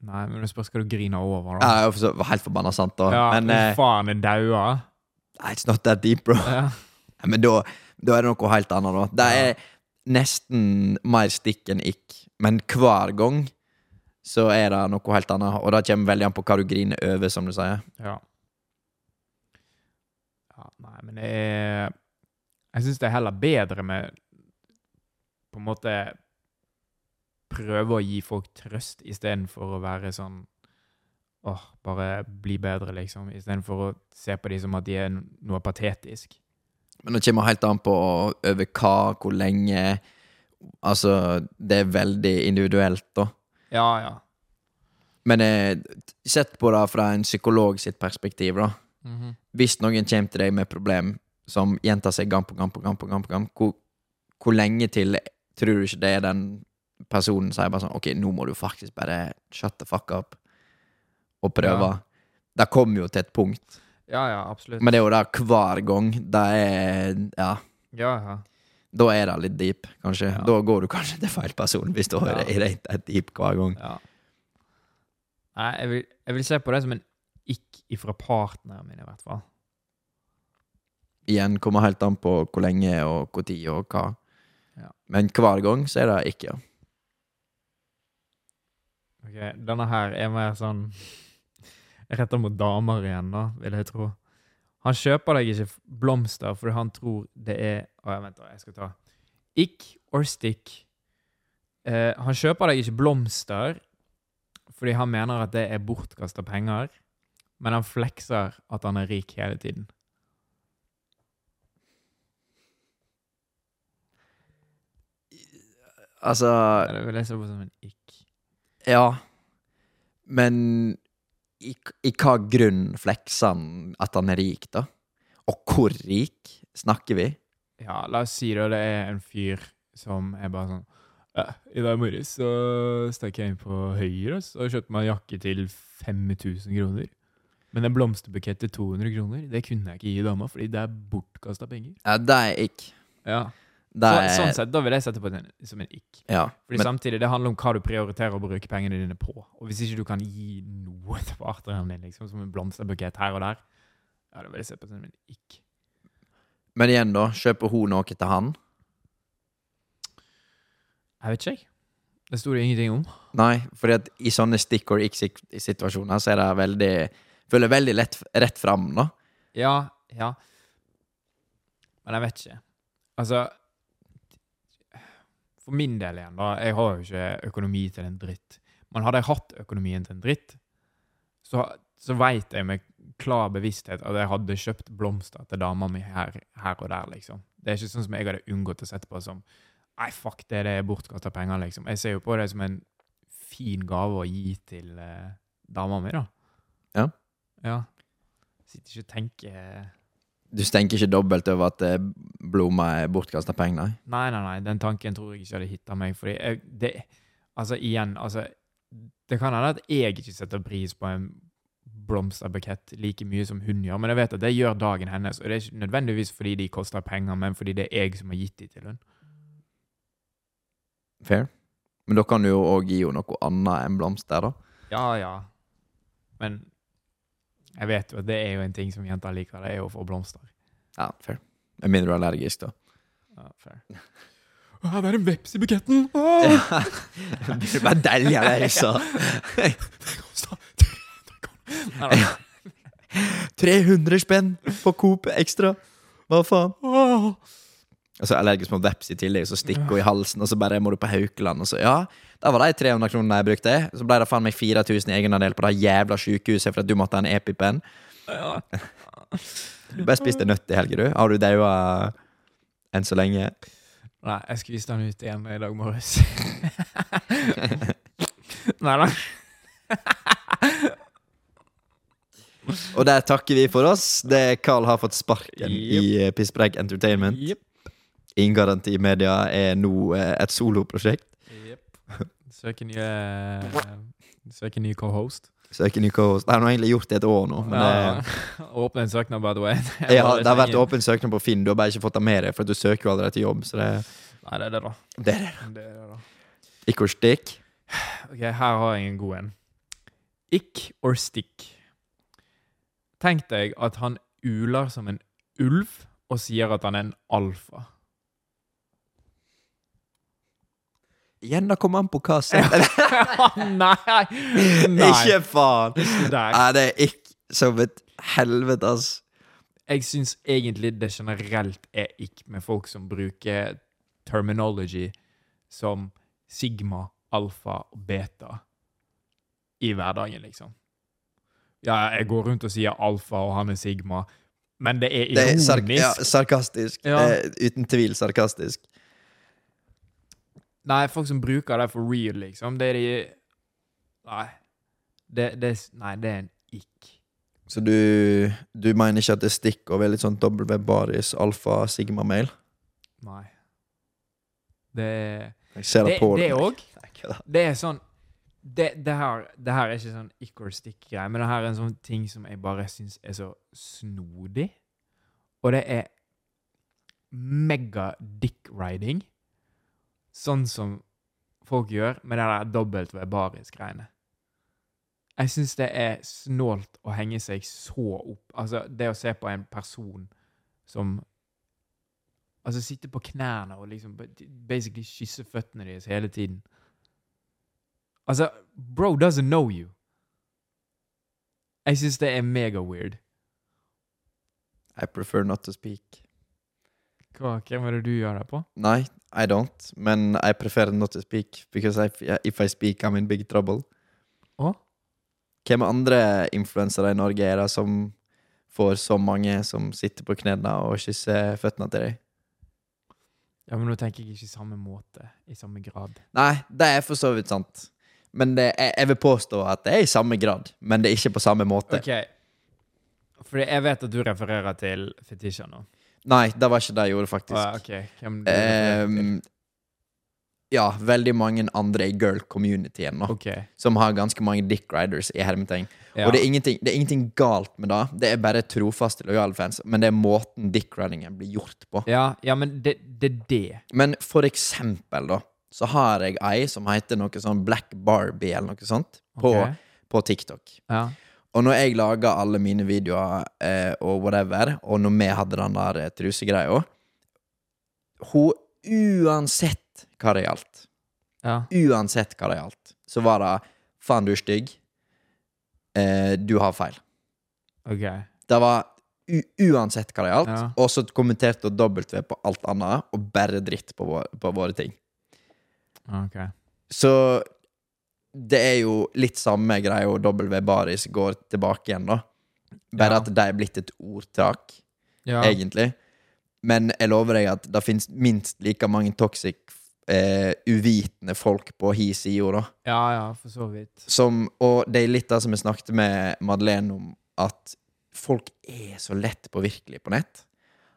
Nei, men du spørs hva du griner over, Ja, da. jeg var helt forbanna sant, da. Ja, men eh, faen, er daua. It's not that deep, bro. Ja. Ja, Men da, da er det noe helt annet, da. Det Ja. er nesten mer stikk enn ikk. Men hver gang så er det noe helt annet. Og det kommer veldig an på hva du griner over, som du sier. Ja. ja nei, men det er Jeg syns det er heller bedre med På en måte Prøve å gi folk trøst istedenfor å være sånn Åh, bare bli bedre, liksom. Istedenfor å se på dem som at de er noe patetisk. Men det kommer helt an på over hva, hvor lenge Altså, det er veldig individuelt, da. Ja, ja. Men eh, sett på det fra en psykolog sitt perspektiv, da. Mhm. Hvis noen kommer til deg med problem som gjentar seg gang på gang på gang, på gang, på gang hvor, hvor lenge til tror du ikke det er den personen som sier bare sånn Ok, nå må du faktisk bare shut the fuck up og prøve. Det kommer jo til et punkt. Ja, ja, absolutt. Men det er jo det hver gang. Det er Ja. ja, ja. Da er det litt deep, kanskje. Ja. Da går du kanskje til feil person, hvis du Ja. hører rent et deep hver gang. ja. Nei, jeg vil, jeg vil se på det som en ikk ifra partneren min, i hvert fall. Igjen kommer helt an på hvor lenge og hvor tid og hva. Ja. Men hver gang så er det ikke. Ok, Denne her er mer sånn Retta mot damer igjen, da, vil jeg tro. Han kjøper deg ikke blomster fordi han tror det er Å, ja, vent, da. Jeg skal ta Ick or stick. Eh, han kjøper deg ikke blomster fordi han mener at det er bortkasta penger, men han flekser at han er rik hele tiden. Altså Det jeg se på som en ikk. Ja. Men i, i hva grunn flekser han at han er rik, da? Og hvor rik snakker vi? Ja, la oss si da det er en fyr som er bare sånn ja, I dag morges så stakk jeg inn på Høyre og kjøpte meg en jakke til 5000 kroner. Men en blomsterbukett til 200 kroner, det kunne jeg ikke gi dama, fordi det er bortkasta penger. Ja, det er ikke. Ja. Det Så, er, sånn sett, da vil jeg sette på den som en ikk. Ja. Fordi Men, samtidig, det handler om hva du prioriterer å bruke pengene dine på. Og hvis ikke du kan gi noe til partneren din, liksom, som en blomsterbukett her og der, ja, da vil jeg sette på det som en ikk. men igjen, da. Kjøper hun noe til han? Jeg vet ikke, jeg. Det sto det ingenting om. Nei, at i sånne stick or ikk-situasjoner så er det veldig Føler veldig lett rett fram, da. Ja, ja. Men jeg vet ikke. Altså For min del igjen, da. Jeg har jo ikke økonomi til en dritt. Men hadde jeg hatt økonomien til en dritt, så, så veit jeg med klar bevissthet at jeg hadde kjøpt blomster til dama mi her, her og der, liksom. Det er ikke sånn som jeg hadde unngått å sette på som Nei, fuck det, det er bortkasta penger, liksom. Jeg ser jo på det som en fin gave å gi til eh, dama mi, da. Ja. Ja. Sitter ikke og tenker Du tenker ikke dobbelt over at eh, blomma er bortkasta penger? Nei. Nei, nei, nei, den tanken tror jeg ikke hadde hitta meg. Fordi jeg, det Altså, igjen, altså Det kan hende at jeg ikke setter pris på en blomsterbukett like mye som hun gjør, men jeg vet at det gjør dagen hennes. Og det er ikke nødvendigvis fordi de koster penger, men fordi det er jeg som har gitt de til henne. Fair. Men da kan du jo òg gi henne noe annet enn blomster, da. Ja, ja. Men jeg vet jo at det er jo en ting som jenter liker, det er jo å få blomster. Ja, fair. Med mindre du er allergisk, da. Ja, fair. Å, det er en veps i buketten! Åh! blir altså. Det koster 300 så. Nei, nei. 300 spenn på Coop ekstra! Hva faen? Åh. Altså allergisk mot veps i tillegg, så stikker hun i halsen, og så bare må du på Haukeland, og så Ja, da var de 300 kronene jeg brukte. Så ble det faen meg 4000 i egenandel på det jævla sykehuset for at du måtte ha en EpiPen. Ja. Du bare spiste nøtt i helga, du. Har du daua enn så lenge? Nei, jeg skviste den ut igjen i dag morges. [laughs] Nei da. Og der takker vi for oss. Det Carl har fått sparken i eh, Pisspreik Entertainment. Jepp. Inngaranti Media er nå eh, et soloprosjekt. Jepp. Søker nye Søker ny co-host. Søker ny co-host. Det har egentlig gjort det et år nå. Men Ja. det, [laughs] Åpne en søknad, by the way. [laughs] ja, det har vært åpen søknad på Finn, du har bare ikke fått det med deg, for du søker jo allerede til jobb. Så det, Nei, det er det, da. det er det. Det er det, da. Ikk or stikke. Ok, her har jeg en god en. Ikk or stick. Tenk deg at han uler som en ulv og sier at han er en alfa. Igjen, da kommer an på hva som [laughs] Nei! [laughs] Nei. Ikke faen! Ikke der. Nei, det er ikke som et helvete, altså. Jeg syns egentlig det generelt er ikke med folk som bruker terminology som sigma, alfa og beta i hverdagen, liksom. Ja, jeg går rundt og sier alfa, og han er sigma, men det er Det er ironisk. sark ja, sarkastisk. Ja. Eh, uten tvil sarkastisk. Nei, folk som bruker det for real, liksom, det er de Nei. Det, det, nei, det er en ick. Så du, du mener ikke at det stikker over litt sånn W-baris alfa sigma-mail? Nei. Det Jeg ser det, Det på det òg. [laughs] Det er sånn det, det, her, det her er ikke sånn ick or stick-greie, men det her er en sånn ting som jeg bare syns er så snodig. Og det er mega dick-riding. Sånn som folk gjør med det der dobbelt-baris-greiene. Jeg syns det er snålt å henge seg så opp. Altså, det å se på en person som Altså sitte på knærne og liksom basically kysse føttene deres hele tiden. Altså, bro doesn't know you. Jeg syns det er mega weird. I prefer not to speak. Hva, hvem er det du gjør det på? Nei, I don't. Men I prefer not to speak, because I, if I speak, I'm in big trouble. Å? Hvem andre influensere i Norge er det som får så mange som sitter på knærne og kysser føttene til deg? Ja, men nå tenker jeg ikke i samme måte, i samme grad. Nei, det er for så vidt sant. Men det, jeg, jeg vil påstå at det er i samme grad, men det er ikke på samme måte. Ok, fordi jeg vet at du refererer til fetisjer nå. Nei, det var ikke det jeg gjorde, faktisk. Ah, ja, hvem? Ehm, ja, veldig mange andre i girl-communityen nå, okay. som har ganske mange dick riders i hermetegn. ja. Og det er, ingenting, det er ingenting galt med det. Det er bare trofaste, lojale fans. Men det er måten dick-ridingen blir gjort på. ja, ja, men det, det er det. Men for eksempel, da, så har jeg ei som heter noe sånn Black Barbie eller noe sånt, på, okay. på TikTok. Ja. Og når jeg laga alle mine videoer eh, og whatever, og når vi hadde den der eh, trusegreia Hun, uansett hva det gjaldt, ja. uansett hva det gjaldt, så var det 'faen, du er stygg', eh, 'du har feil'. Ok. Det var uansett hva det gjaldt, Ja. og så kommenterte hun W på alt annet, og bare dritt på, vår, på våre ting. Ok. Så det er jo litt samme greia og W Baris går tilbake igjen, da. Bare Ja. at det er blitt et ordtak, Ja. egentlig. Men jeg lover deg at det finnes minst like mange toxic, eh, uvitende folk på hi sida, da. ja, ja, for så vidt. Som, og det er litt det som jeg snakket med Madeleine om, at folk er så lett påvirkelige på nett.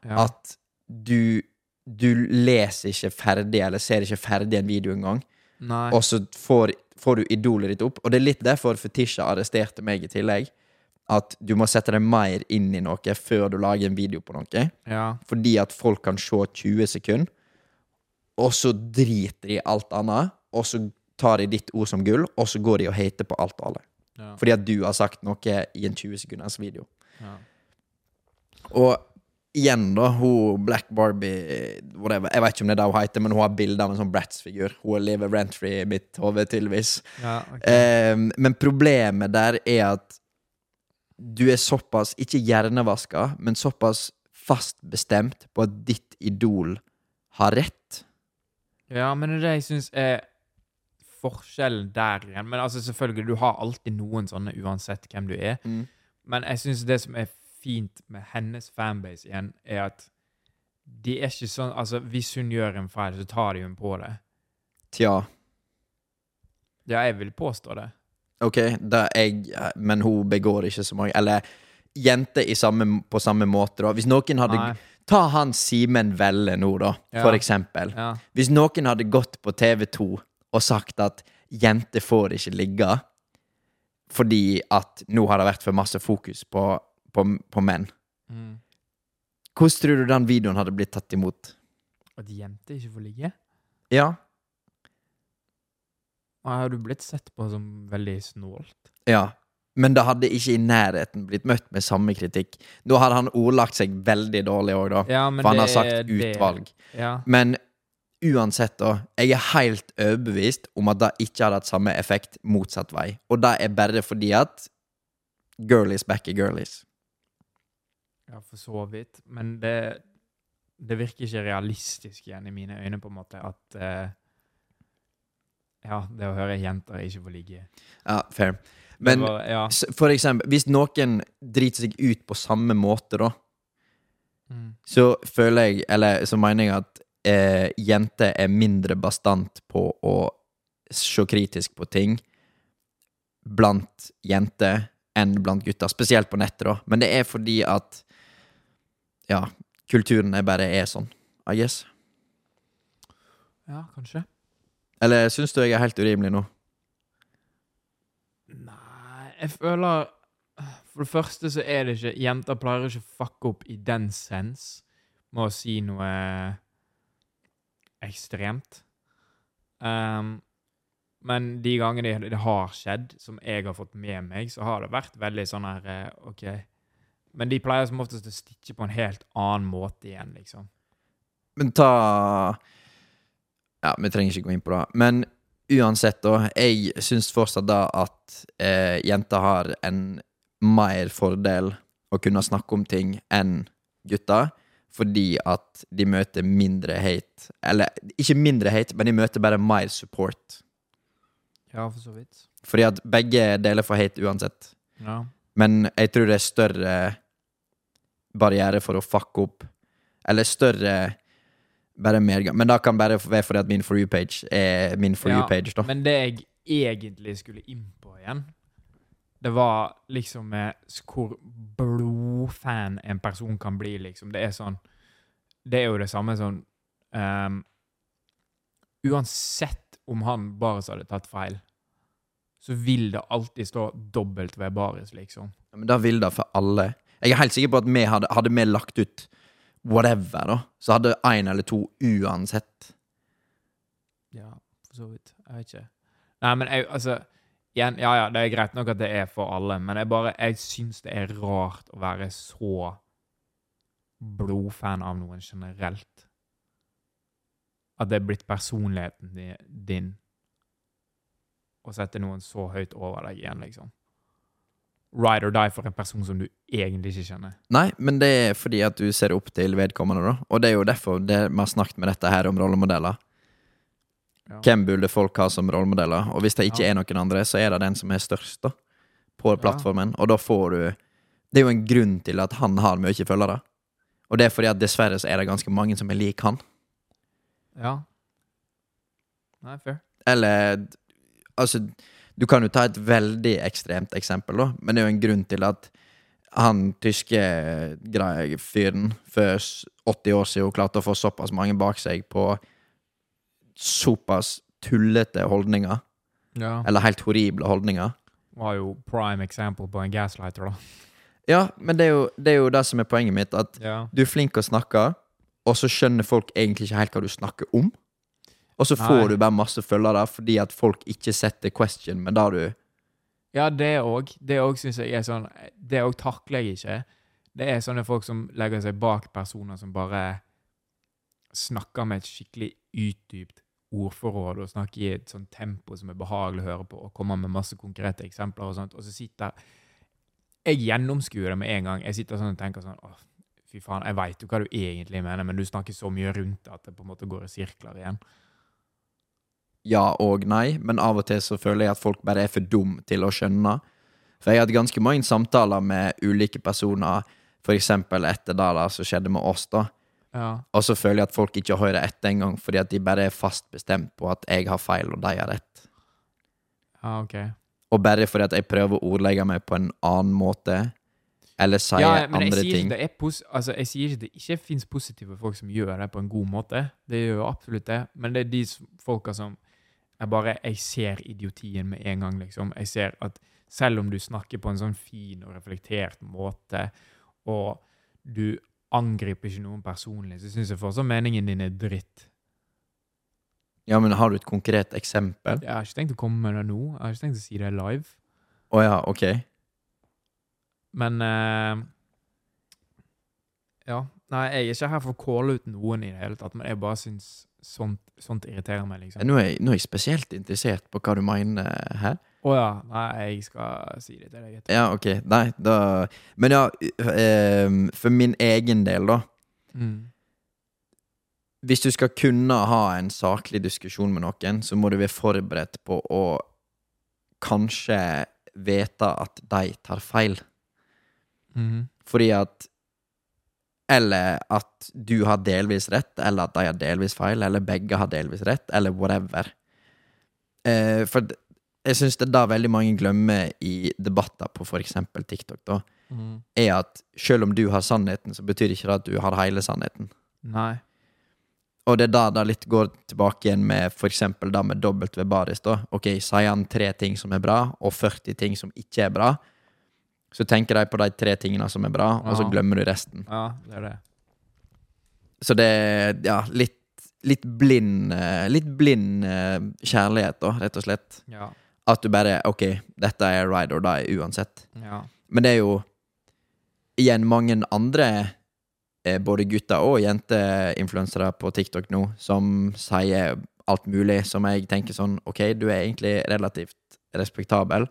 Ja. At du, du leser ikke ferdig, eller ser ikke ferdig en video engang. Nei. Og så får, får du idolet ditt opp. Og det er litt derfor Fetisha arresterte meg i tillegg. At du må sette deg mer inn i noe før du lager en video på noe. Ja. Fordi at folk kan se 20 sekunder, og så driter de i alt annet. Og så tar de ditt ord som gull, og så går de og hater på alt og alle. Ja. Fordi at du har sagt noe i en 20 sekunders video. ja. Og igjen, da, hun Black Barbie whatever. Jeg vet ikke om det er det hun heter, men hun har bilde av en sånn Bratz-figur. Hun lever rent-free i mitt hode, tydeligvis. ja okay. um, men problemet der er at du er såpass, ikke hjernevaska, men såpass fast bestemt på at ditt idol har rett. Ja, men det er det jeg syns er forskjellen der igjen. Men altså, selvfølgelig, du har alltid noen sånne uansett hvem du er. Mm. Men jeg syns det som er fint med hennes fanbase igjen, er at de er ikke sånn Altså, hvis hun gjør en feil, så tar de hun på det. Tja, Ja, jeg vil påstå det. ok, da jeg, men hun begår ikke så mange Eller jenter på samme måte, da. Hvis noen hadde Nei. Ta han Simen Velle nå, da, Ja. for eksempel. Ja. Hvis noen hadde gått på TV2 og sagt at jenter får ikke ligge fordi at nå har det vært for masse fokus på, på, på menn, Mm. hvordan tror du den videoen hadde blitt tatt imot? At jenter ikke får ligge? Ja. Har du blitt sett på som veldig snålt? Ja. Men det hadde ikke i nærheten blitt møtt med samme kritikk. Da hadde han ordlagt seg veldig dårlig òg, da. Ja, For han har sagt utvalg. Ja. Men uansett, da. Jeg er helt overbevist om at det ikke hadde hatt samme effekt motsatt vei. Og det er bare fordi at girlies back er girlies. Ja, for så vidt. Men det, det virker ikke realistisk igjen i mine øyne, på en måte, at eh, Ja, det å høre jenter ikke får ligge. Ja, fair. Men var, ja. for eksempel, hvis noen driter seg ut på samme måte, da, Mm. så føler jeg, eller så mener jeg at eh, jenter er mindre bastant på å se kritisk på ting blant jenter enn blant gutter. Spesielt på nettet, da. Men det er fordi at ja, kulturen er bare er sånn, I guess. ja, kanskje. Eller syns du jeg er helt urimelig nå? Nei, jeg føler For det første så er det ikke Jenter pleier ikke å fucke opp i den sens med å si noe ekstremt. Um, men de gangene det, har skjedd, som jeg har fått med meg, så har det vært veldig sånn her eh, OK. Men de pleier som oftest å stikke på en helt annen måte igjen, liksom. Men ta Ja, vi trenger ikke gå inn på det. Men uansett, da. Jeg syns fortsatt da at eh, jenter har en mer fordel å kunne snakke om ting enn gutter. fordi at de møter mindre hate. Eller ikke mindre hate, men de møter bare mer support. Ja, for så vidt. Fordi at begge deler får hate uansett. Ja. Men jeg tror det er større barriere for å fucke opp. Eller større bare mer, Men da kan bare være fordi at min For you-page er min For Ja, you-page, da. Men det jeg egentlig skulle inn på igjen, det var liksom med hvor blodfan en person kan bli, liksom. Det er sånn Det er jo det samme sånn um, Uansett om han Baris hadde tatt feil, så vil det alltid stå dobbelt ved Baris, liksom. Ja, Men da vil det for alle. Jeg er helt sikker på at vi hadde, hadde vi lagt ut whatever, da, så hadde én eller to uansett. Ja, for så vidt. Jeg vet ikke. Nei, men jeg, altså igjen, Ja, ja, det er greit nok at det er for alle, men jeg bare Jeg syns det er rart å være så blodfan av noen generelt. At det er blitt personligheten din å sette noen så høyt over deg igjen, liksom. Ride or die for en person som du egentlig ikke kjenner. Nei, men det er fordi at du ser opp til vedkommende, da. Og det er jo derfor det, vi har snakket med dette her om rollemodeller. Ja. Hvem burde folk ha som rollemodeller? Og hvis det ikke Ja. er noen andre, så er det den som er størst, da. På plattformen. Og da får du Det er jo en grunn til at han har mye følgere. Og det er fordi at dessverre så er det ganske mange som er lik han. Ja. Nei, fair. Eller Altså, du kan jo ta et veldig ekstremt eksempel, da, men det er jo en grunn til at han tyske greie- fyren for 80 år siden klarte å få såpass mange bak seg på såpass tullete holdninger, Ja. eller helt horrible holdninger. Var jo prime example på en gaslighter, da. Ja, men det er jo det, er jo det som er poenget mitt, at Ja. du er flink å snakke, og så skjønner folk egentlig ikke helt hva du snakker om. Og så får du bare masse følgere fordi at folk ikke setter question, men da du Ja, det òg. Det òg syns jeg er sånn Det òg takler jeg ikke. Det er sånne folk som legger seg bak personer som bare snakker med et skikkelig utdypt ordforråd og snakker i et sånt tempo som er behagelig å høre på, og kommer med masse konkrete eksempler og sånt, og så sitter Jeg gjennomskuer det med en gang. Jeg sitter sånn og tenker sånn Åh, fy faen, jeg veit jo hva du egentlig mener, men du snakker så mye rundt det at det på en måte går i sirkler igjen. Ja og nei, men av og til så føler jeg at folk bare er for dum til å skjønne. For jeg har hatt ganske mange samtaler med ulike personer, eksempel etter det da som skjedde med oss, da. Ja. Og så føler jeg at folk ikke hører etter engang, fordi at de bare er fast bestemt på at jeg har feil og de har rett. ja, OK. Og bare fordi at jeg prøver å ordlegge meg på en annen måte, eller sier Ja, men jeg andre sier, ting. det altså, jeg sier ikke det ikke fins positive folk som gjør det på en god måte. Det gjør jo absolutt det. Men det er de folka som jeg bare Jeg ser idiotien med en gang, liksom. Jeg ser at selv om du snakker på en sånn fin og reflektert måte, og du angriper ikke noen personlig, så syns jeg fortsatt meningen din er dritt. Ja, men har du et konkret eksempel? Jeg har ikke tenkt å komme med det nå. Jeg har ikke tenkt å si det live. Å ja, ok. Men uh, Ja. Nei, jeg er ikke her for å calle ut noen i det hele tatt, men jeg bare syns sånt, sånt irriterer meg, liksom. Nå er, jeg, nå er jeg spesielt interessert på hva du mener her. Å ja. Nei, jeg skal si det til deg etterpå. Ja, ok. Nei, da Men ja, eh, for min egen del, da. Mm. Hvis du skal kunne ha en saklig diskusjon med noen, så må du være forberedt på å kanskje vite at de tar feil. Mm. Fordi at Eller at du har delvis rett, eller at de har delvis feil, eller begge har delvis rett, eller whatever. Eh, for jeg syns det er da veldig mange glemmer i debatter på eksempel TikTok, da, mm. er at selv om du har sannheten, så betyr ikke det at du har hele sannheten. Nei. Og det er da det litt går tilbake igjen med eksempel da med W Baris. da. Ok, Sier han tre ting som er bra, og 40 ting som ikke er bra, så tenker de på de tre tingene som er bra, og så glemmer du resten. Ja, det er det. Så det er ja, litt, litt blind eh, Litt blind eh, kjærlighet, da, rett og slett. Ja. At du bare Ok, dette er ride or die uansett. Ja. Men det er jo igjen mange andre eh, både gutter og jenteinfluensere på TikTok nå som sier alt mulig som jeg tenker sånn Ok, du er egentlig relativt respektabel,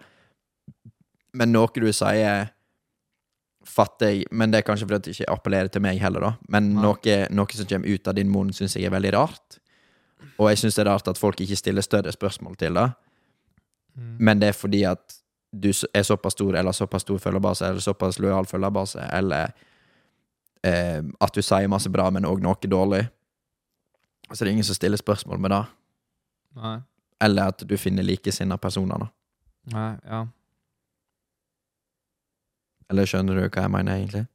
men noe du sier fatter jeg Men det er kanskje fordi det ikke appellerer til meg heller, da. Men noe, noe som kommer ut av din munn, syns jeg er veldig rart. Og jeg syns det er rart at folk ikke stiller større spørsmål til det. Mm. Men det er fordi at du er såpass stor, eller såpass stor følgerbase, eller såpass lojal følgerbase, eller eh, at du sier masse bra, men òg noe dårlig. Så det er ingen som stiller spørsmål med det. Nei. Eller at du finner likesinnede personer, da. Nei, ja. Eller skjønner du hva jeg mener, egentlig?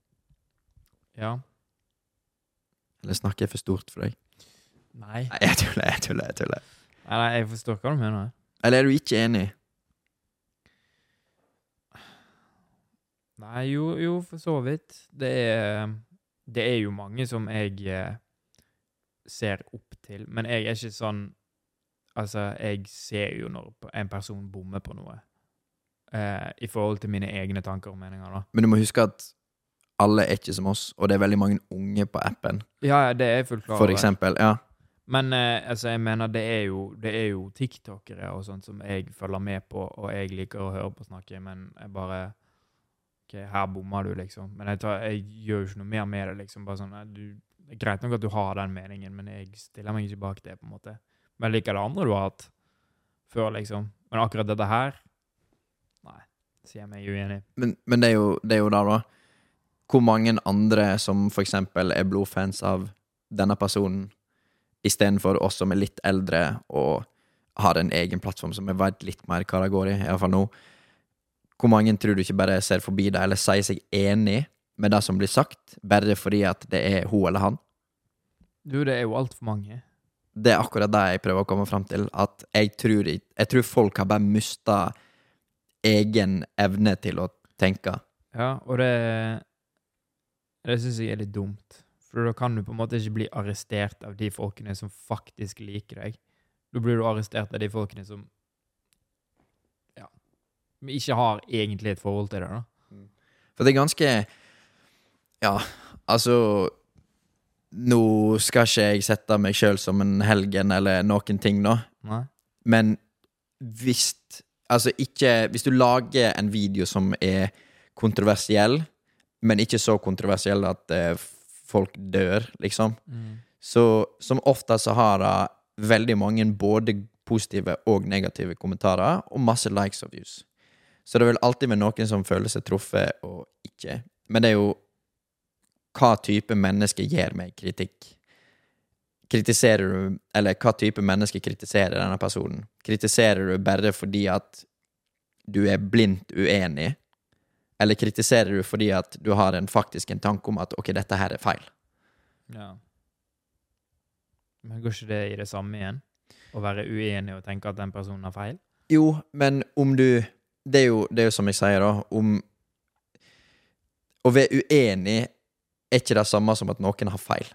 Ja. Eller snakker jeg for stort for deg? Nei. Nei, jeg tuller, jeg tuller. jeg tuller Nei, nei, jeg forstår hva du mener. Eller er du ikke enig? Nei, jo, jo, for så vidt. Det er, det er jo mange som jeg eh, ser opp til, men jeg er ikke sånn Altså, jeg ser jo når en person bommer på noe. Eh, I forhold til mine egne tanker og meninger, da. Men du må huske at alle er ikke som oss, og det er veldig mange unge på appen. Ja, ja, det er jeg fullt klar For eksempel. Ja. Men eh, altså, jeg mener, det er jo, det er jo tiktokere og sånt som jeg følger med på, og jeg liker å høre på snakke, men jeg bare OK, her bomma du, liksom. Men jeg, tar, jeg gjør jo ikke noe mer med det, liksom. Bare sånn, du, det er greit nok at du har den meningen, men jeg stiller meg ikke bak det, på en måte. Men jeg liker det andre du har hatt før, liksom. Men akkurat dette her sier jeg meg uenig. Men, men det er jo det, er jo da, da. Hvor mange andre som for eksempel er blodfans av denne personen, istedenfor oss som er litt eldre og har en egen plattform som jeg vet litt mer hva det går i, iallfall nå. Hvor mange tror du ikke bare ser forbi det, eller sier seg enig med det som blir sagt, bare fordi at det er hun eller han? Du, det er jo altfor mange. Det er akkurat det jeg prøver å komme fram til. At jeg tror, jeg tror folk har bare mista egen evne til å tenke. Ja, og det Det syns jeg er litt dumt. For da kan du på en måte ikke bli arrestert av de folkene som faktisk liker deg. Da blir du arrestert av de folkene som Ja ikke har egentlig et forhold til deg, da. For det er ganske Ja, altså Nå skal ikke jeg sette meg sjøl som en helgen eller noen ting, nå, Nei? men hvis Altså, ikke Hvis du lager en video som er kontroversiell, men ikke så kontroversiell at eh, folk dør, liksom, så som oftest så har det veldig mange både positive og negative kommentarer, og masse likes og views. Så det vil alltid være noen som føler seg truffet, og ikke. Men det er jo hva type menneske gir meg kritikk? Kritiserer du Eller hva type menneske kritiserer denne personen? Kritiserer du bare fordi at du er blindt uenig? Eller kritiserer du fordi at du har en faktisk en tanke om at ok, dette her er feil? Ja. Men går ikke det i det samme igjen? Å være uenig og tenke at den personen har feil? Jo, men om du Det er jo, det er jo som jeg sier, da, om Å være uenig er ikke det samme som at noen har feil.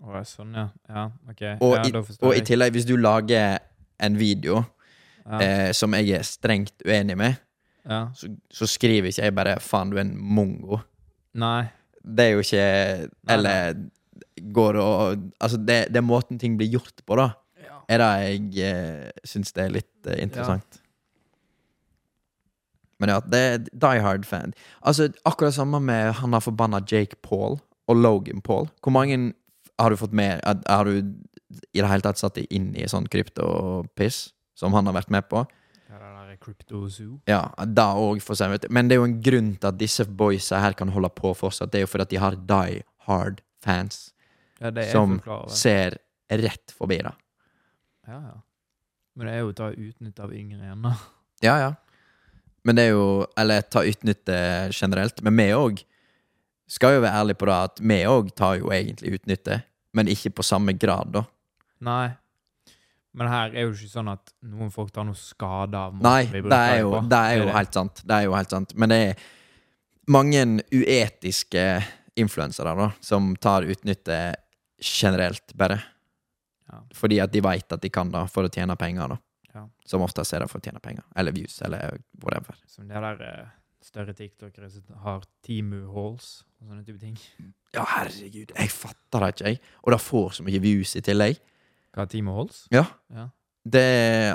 Å, sånn, ja. Ja, OK. Og, ja, i, og i tillegg, hvis du lager en video Ja. eh, som jeg er strengt uenig med, ja. så, så skriver ikke jeg bare 'faen, du er en mongo'. Nei. Det er jo ikke Nei, Eller går og Altså, det, det er måten ting blir gjort på, da. Ja. Er det jeg eh, syns det er litt eh, interessant. Men ja, det er Die Hard-fan. Altså, akkurat samme med han har forbanna Jake Paul og Logan Paul. Hvor mange har du fått med Har du i det hele tatt satt deg inn i sånn kryptopiss som han har vært med på? Ja, det der Kryptozoo Ja, da òg, for seg. Men det er jo en grunn til at disse boysa her kan holde på fortsatt. Det er jo fordi at de har Die Hard-fans Ja, det er som ser rett forbi det. Ja, ja. Men det er jo å ta utnytte av yngre igjen, da. Ja, ja. Men det er jo Eller ta utnytte generelt. Men vi òg skal jo være ærlige på det at vi òg tar jo egentlig utnytte, men ikke på samme grad, da. Nei. Men her er jo ikke sånn at noen folk tar noe skade av måten Nei, vi det bruker er det jo, på. det er jo helt sant. Det er jo helt sant. Men det er mange uetiske influensere da, som tar utnytte generelt, bare. Ja. Fordi at de veit at de kan det for å tjene penger, da. Ja. Som oftest er det for å tjene penger. Eller views, eller whatever. Som det der eh, større tiktokere som har Timu halls og sånne type ting. Ja, herregud, jeg fatter det ikke, jeg. Og det får så mye views i tillegg. Hva er Timu halls? Ja. Ja. Det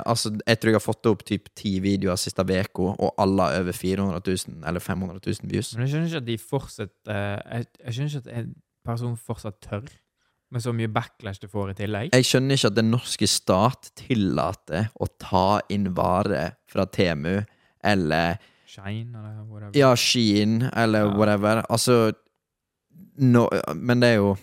altså, jeg tror jeg har fått opp typ ti videoer siste uka, og alle har over 400 000 eller 500 000 views. Men jeg skjønner ikke at de fortsatt eh, jeg, jeg skjønner ikke at en person fortsatt tør, med så mye backlash du får i tillegg. Jeg skjønner ikke at den norske stat tillater å ta inn varer fra Temu eller Shine, eller whatever. Ja, Shein eller Ja. whatever. Altså no, Men det er jo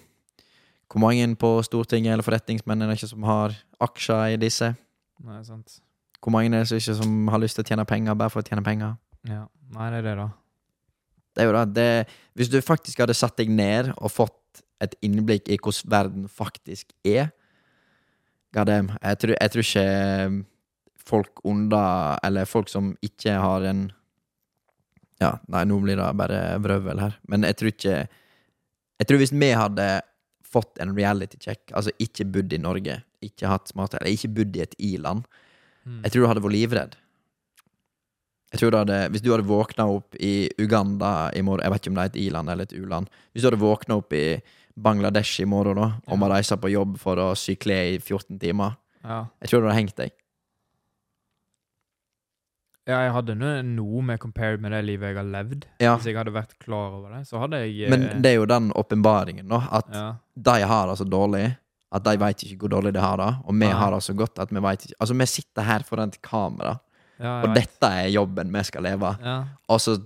Hvor mange på Stortinget eller forretningsmenn er det ikke som har aksjer i disse? Nei, sant. Hvor mange er det som ikke som har lyst til å tjene penger bare for å tjene penger? Ja. Nei, det er det, da. Det er jo det. det hvis du faktisk hadde satt deg ned og fått et innblikk i hvordan verden faktisk er damn. Jeg tror, jeg tror ikke folk under Eller folk som ikke har en Ja, nei, nå blir det bare vrøvl her. Men jeg tror ikke Jeg tror hvis vi hadde fått en reality check, altså ikke bodd i Norge, ikke hatt smart Eller ikke bodd i et i-land, Mm. jeg tror du hadde vært livredd. Jeg tror du hadde, Hvis du hadde våkna opp i Uganda i morgen Jeg vet ikke om det er et i-land eller et u-land. Hvis du hadde våkna opp i Bangladesh i morgen da og må reise på jobb for å sy klær i 14 timer Ja. Jeg tror du hadde hengt deg. Ja, jeg hadde noe, med compared med det livet jeg har levd. Ja, Hvis jeg hadde vært klar over det, så hadde jeg eh, Men det er jo den åpenbaringen, da. At ja. de har det så dårlig at de veit ikke hvor dårlig de har det. Og vi ja. har det så godt at vi veit ikke Altså, vi sitter her foran et kamera, og dette er jobben vi skal leve. Og så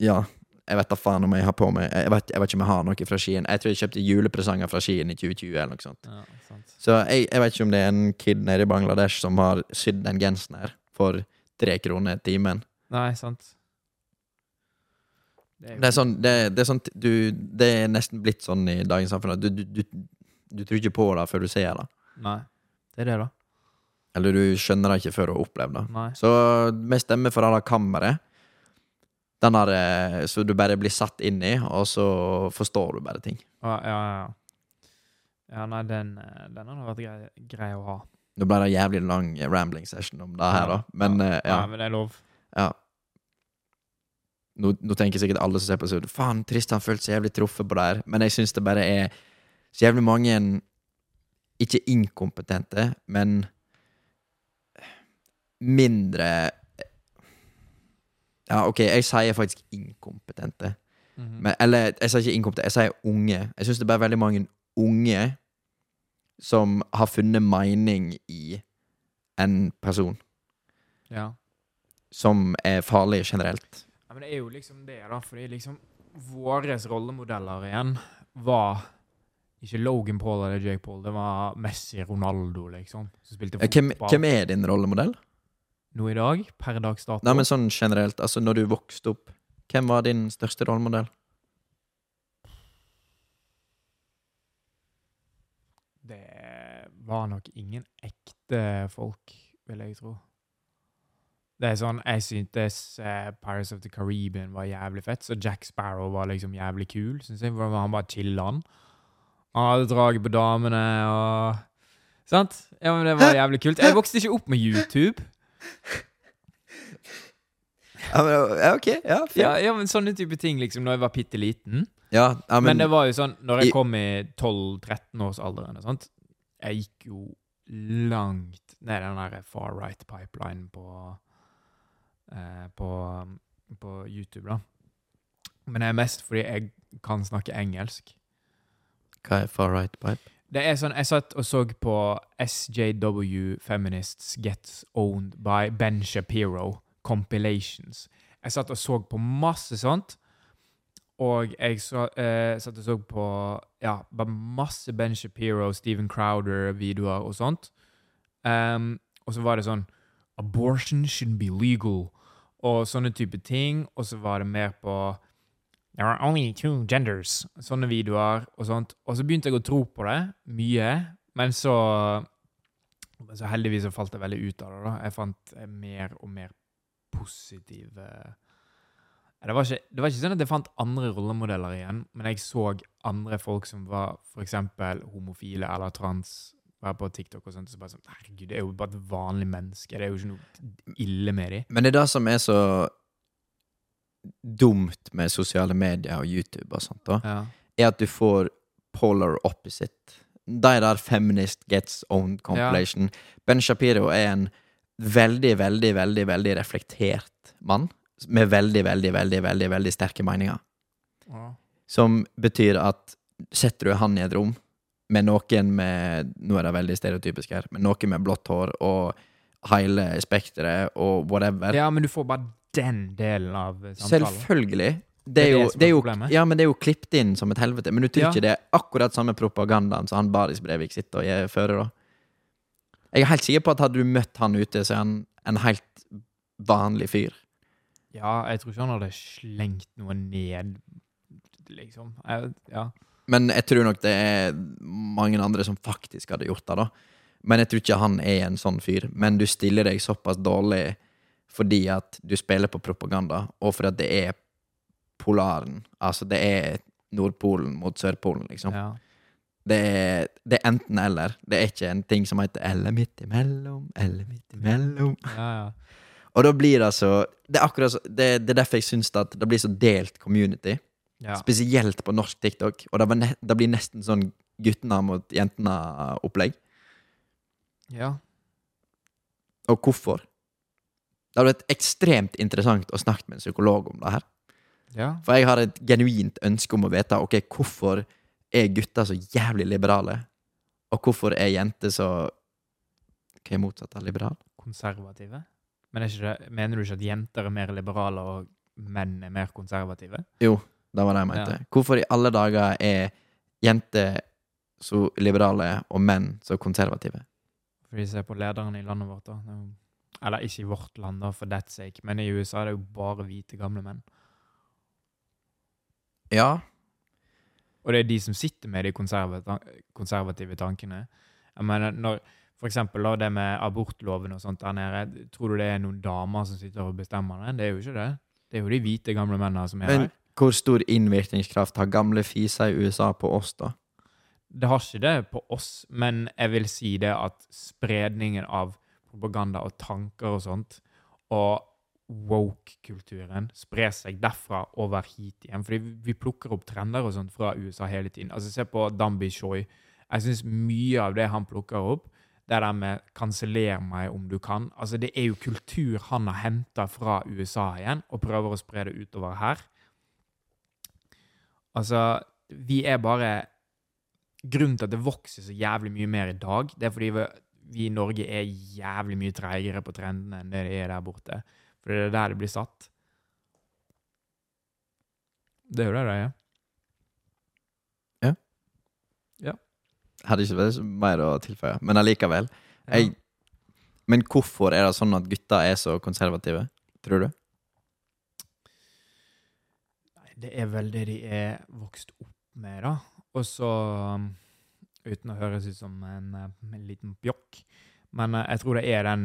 Ja. Jeg vet da faen om jeg har på meg Jeg vet, jeg vet ikke om jeg har noe fra Skien. Jeg tror jeg kjøpte julepresanger fra Skien i 2020. eller noe sånt. Så jeg, jeg vet ikke om det er en kid nede i Bangladesh som har sydd den genseren her for tre kroner timen. Nei, sant. jo- Det er sånn, det, det er sånn du, Det er nesten blitt sånn i dagens samfunn at du, du, du, du tror ikke på det før du ser det. Nei. Det er det, da. Eller du skjønner det ikke før du har opplevd det. Nei. Så vi stemmer for det kammeret. Den der, eh, så du bare blir satt inn i, og så forstår du bare ting. Ja, ja, ja. Ja, nei, den, eh, den hadde vært grei, grei å ha. Nå ble det en jævlig lang rambling session om det her, da. Men ja. eh, ja. Nei, men det er lov. ja. Nå, nå tenker sikkert alle som ser på så Faen, Tristan følte seg jævlig truffet på det her. Men jeg syns det bare er så jævlig mange Ikke inkompetente, men mindre Ja, OK, jeg sier faktisk inkompetente. Mhm. Men, eller jeg sier ikke inkompetente, jeg sier unge. Jeg syns det er bare veldig mange unge som har funnet mening i en person ja. som er farlig generelt. ja. Men det er jo liksom det, da. Fordi liksom våre rollemodeller igjen var ikke Logan Paul eller Jake Paul. Det var Messi Ronaldo, liksom. Som spilte Ja, Hvem, hvem er din rollemodell? Nå i dag, per dags dato. Nei, men sånn generelt, altså når du vokste opp, hvem var din største rollemodell? Var nok ingen ekte folk, vil jeg tro. Det er sånn, Jeg syntes uh, Pirates of the Caribbean var jævlig fett, så Jack Sparrow var liksom jævlig kul. Synes jeg, Han bare chilla Han Han hadde draget på damene og Sant? Ja, men Det var jævlig kult. Jeg vokste ikke opp med YouTube. Ja, men, ja, ok, ja. Ja, ja men Sånne type ting liksom når jeg var bitte liten. ja, Men, men, det var jo sånn, når jeg kom i 12-13-årsalderen og sånt, jeg gikk jo langt ned den der far right pipeline på, eh, på, på YouTube, da. Men det er mest fordi jeg kan snakke engelsk. hva er far right pipe? Det er sånn, Jeg satt og så på SJW Feminists Gets Owned by Ben Shapiro compilations. Jeg satt og så på masse sånt. Og jeg så, eh, satt og så på ja, masse Ben Shapiro, Steven Crowder-videoer og sånt. Um, og så var det sånn Abortion should be legal. Og sånne type ting. Og så var det mer på There are only two genders. Sånne videoer og sånt. Og så begynte jeg å tro på det mye, men så så heldigvis så falt jeg veldig ut av det. da. Jeg fant eh, mer og mer positive det var, ikke, det var ikke sånn at jeg fant andre rollemodeller igjen, men jeg så andre folk som var f.eks. homofile eller trans, være på TikTok og sånt, og så bare sånn Herregud, det er jo bare et vanlig menneske. Det er jo ikke noe ille med dem. Men det er det som er så dumt med sosiale medier og YouTube og sånt, da, Ja. er at du får polar opposite de der Feminist Gets Owned compilation. Ben Shapiro er en veldig, veldig, veldig veldig reflektert mann. Med veldig, veldig, veldig, veldig, veldig sterke meninger. Ja. Som betyr at setter du han i et rom med noen med Nå er det veldig stereotypisk her, men noen med blått hår og hele spekteret og whatever. ja, men du får bare den delen av samtalen. Selvfølgelig. Det er, er jo, det som det er er jo, ja, men det er jo klippet inn som et helvete. Men du tror Ja. ikke det er akkurat samme propagandaen som han Baris Brevik sitter og fører, da? Jeg er helt sikker på at hadde du møtt han ute, så er han en helt vanlig fyr. Ja, jeg tror ikke han hadde slengt noe ned, liksom. Jeg, ja. Men jeg tror nok det er mange andre som faktisk hadde gjort det, da. Men jeg tror ikke han er en sånn fyr. Men du stiller deg såpass dårlig fordi at du spiller på propaganda, og fordi at det er polaren. Altså, det er Nordpolen mot Sørpolen, liksom. ja. Det er, det er enten-eller. Det er ikke en ting som heter 'eller midt imellom', 'eller midt imellom'. ja, ja. Og da blir det altså Det er akkurat så, det, det er derfor jeg syns at det blir så delt community. ja. Spesielt på norsk TikTok. Og det, ne det blir nesten sånn guttene mot jentene-opplegg. ja. Og hvorfor? Det hadde vært ekstremt interessant å snakke med en psykolog om det her. ja. For jeg har et genuint ønske om å vite ok, hvorfor er gutter så jævlig liberale, og hvorfor er jenter så Hva er motsatt av liberal? Konservative. Men ikke mener du ikke at jenter er mer liberale og menn er mer konservative? Jo, det var det jeg mente. Ja. Hvorfor i alle dager er jenter så liberale og menn så konservative? Fordi ser på lederen i landet vårt, da. Er Eller ikke i vårt land, da, for that's sake, men i USA er det jo bare hvite, gamle menn. Ja, Og det er de som sitter med de konservative tankene. Jeg mener, når, for eksempel da, det med abortloven og sånt der nede, tror du det er noen damer som sitter og bestemmer det? Det er jo ikke det. Det er jo de hvite, gamle mennene som er men her. hvor stor innvirkningskraft har gamle fiser i USA på oss, da? Det har ikke det på oss, men jeg vil si det at spredningen av propaganda og tanker og sånt, og woke-kulturen sprer seg derfra over hit igjen. Fordi vi- vi plukker opp trender og sånt fra USA hele tiden. Altså Se på Dambi Choi. Jeg syns mye av det han plukker opp, det der med 'kanseller meg om du kan', altså det er jo kultur han har henta fra USA igjen, og prøver å spre det utover her. Altså, vi er bare Grunnen til at det vokser så jævlig mye mer i dag, det er fordi vi, vi i Norge er jævlig mye treigere på trendene enn det de er der borte. For det er der det blir satt. Det er jo det det er. Hadde ikke vært mer å tilføye. Men allikevel. Jeg, men hvorfor er det sånn at gutter er så konservative, tror du? Det er vel det de er vokst opp med, da. Og så um, Uten å høres ut som en, eh, en liten bjokk. men eh, jeg tror det er den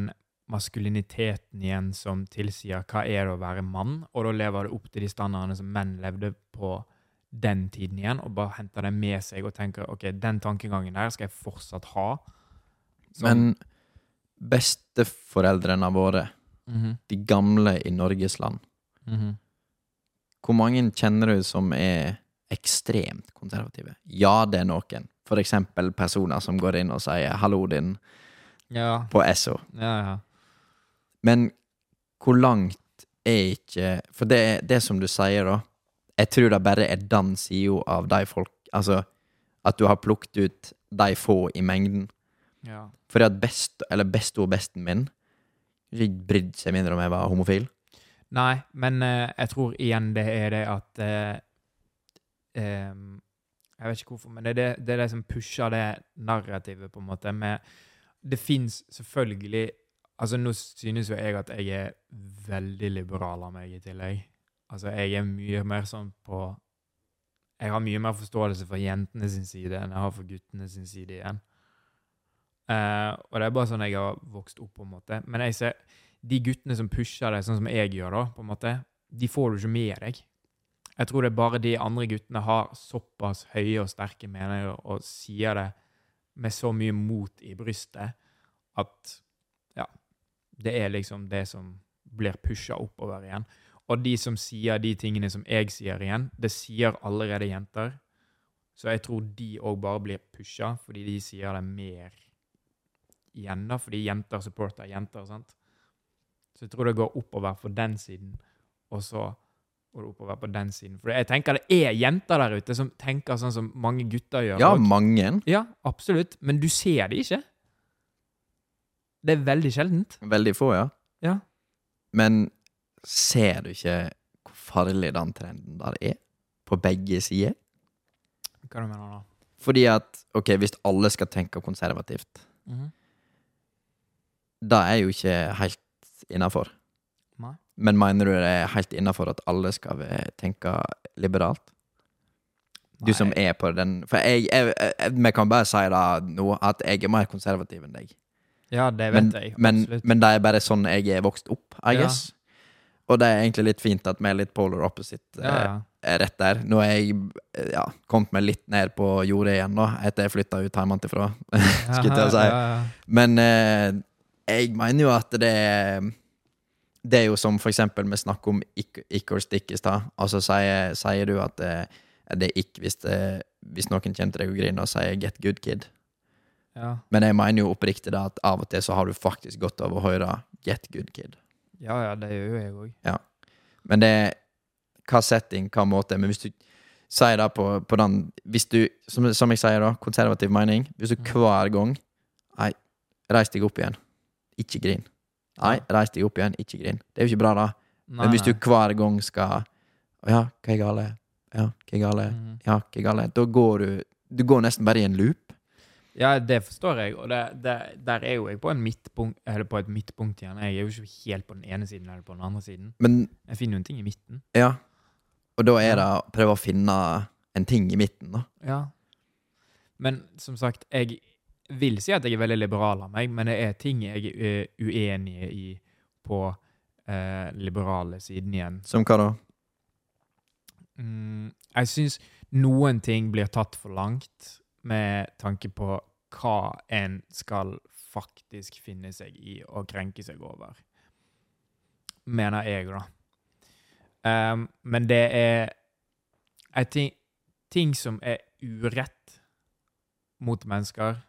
maskuliniteten igjen som tilsier hva er det å være mann, og da lever det opp til de standardene som menn levde på den tiden igjen, og bare henter det med seg og tenker ok, den tankegangen der skal jeg fortsatt ha. Som- Men besteforeldrene våre, Mhm, de gamle i Norges land, mhm. hvor mange kjenner du som er ekstremt konservative? Ja, det er noen. For eksempel personer som går inn og sier 'hallo, din' Ja, på Esso. ja, ja. Men hvor langt er ikke For det det som du sier, da. Jeg tror det bare er den sida av de folk Altså at du har plukket ut de få i mengden. ja. Fordi at best, eller besto og besten min ikke brydde seg mindre om jeg var homofil. Nei, men eh, jeg tror igjen det er det at eh, em, Jeg vet ikke hvorfor, men det er det, det er det som pusher det narrativet, på en måte. Med, det fins selvfølgelig Altså, nå synes jo jeg at jeg er veldig liberal av meg i tillegg. Altså, jeg er mye mer sånn på Jeg har mye mer forståelse for jentene sin side enn jeg har for guttene sin side igjen. Uh, og det er bare sånn jeg har vokst opp, på en måte. Men jeg ser de guttene som pusher deg, sånn som jeg gjør, da, på en måte, de får du ikke med deg. Jeg tror det er bare de andre guttene har såpass høye og sterke meninger og sier det med så mye mot i brystet at ja, det er liksom det som blir pusha oppover igjen. Og de som sier de tingene som jeg sier igjen, det sier allerede jenter. Så jeg tror de òg bare blir pusha, fordi de sier det mer igjen, da, fordi jenter supporter jenter. sant? Så jeg tror det går oppover på den siden, og så går det oppover på den siden. For jeg tenker det er jenter der ute som tenker sånn som mange gutter gjør. Ja, også. mange. ja absolutt. Men du ser det ikke. Det er veldig sjeldent. Veldig få, ja. Ja. Men ser du ikke hvor farlig den trenden der er? På begge sider? Hva du mener du da? Fordi at, ok, hvis alle skal tenke konservativt, Mhm. da er jo ikke helt innafor. Men mener du det er helt innafor at alle skal tenke liberalt? Du som er på den For jeg, jeg, jeg, vi kan bare si da nå at jeg er mer konservativ enn deg. Ja, det vet Men, jeg. men, men det er bare sånn jeg er vokst opp, I Ja. guess. Og det er egentlig litt fint at vi er litt polar opposite ja, eh, ja. Eh, rett der. Nå er jeg eh, ja, kommet meg litt ned på jordet igjen, da, etter jeg flytta ut hjemmefra. [laughs] Skulle jeg til å si. Men eh, jeg mener jo at det Det er jo som for eksempel vi snakker om ikk ikk or stick i stad. Altså sier, sier du at det, det er ikk hvis, det, hvis noen kommer til deg og griner og sier 'get good, kid'. Ja. Men jeg mener jo oppriktig da at av og til så har du faktisk godt av å høre 'get good, kid'. Ja, ja, det gjør jo jeg òg. Men det er hva setting, hva måte. Men hvis du sier det på, på den Hvis du, som, som jeg sier da, konservativ mening Hvis du Mm. hver gang Nei, reis deg opp igjen. Ikke grin. Nei, reis deg opp igjen. Ikke grin. Det er jo ikke bra, da. Men hvis du hver gang skal ja, hva er galt? Ja, hva er galt? Mhm. Ja, hva er? Da går du Du går nesten bare i en loop. Ja, det forstår jeg, og det, det, der er jo jeg på, en midtpunkt, eller på et midtpunkt igjen. Jeg er jo ikke helt på den ene siden eller på den andre siden. Men Jeg finner jo en ting i midten. ja. Og da er det å prøve å finne en ting i midten, da. Ja. Men som sagt, jeg vil si at jeg er veldig liberal av meg, men det er ting jeg er uenig i på eh, liberale siden igjen. Som hva da? Mm, jeg syns noen ting blir tatt for langt med tanke på hva en skal faktisk finne seg i og krenke seg over. Mener jeg, da. Um, men det er jeg ting, ting som er urett mot mennesker,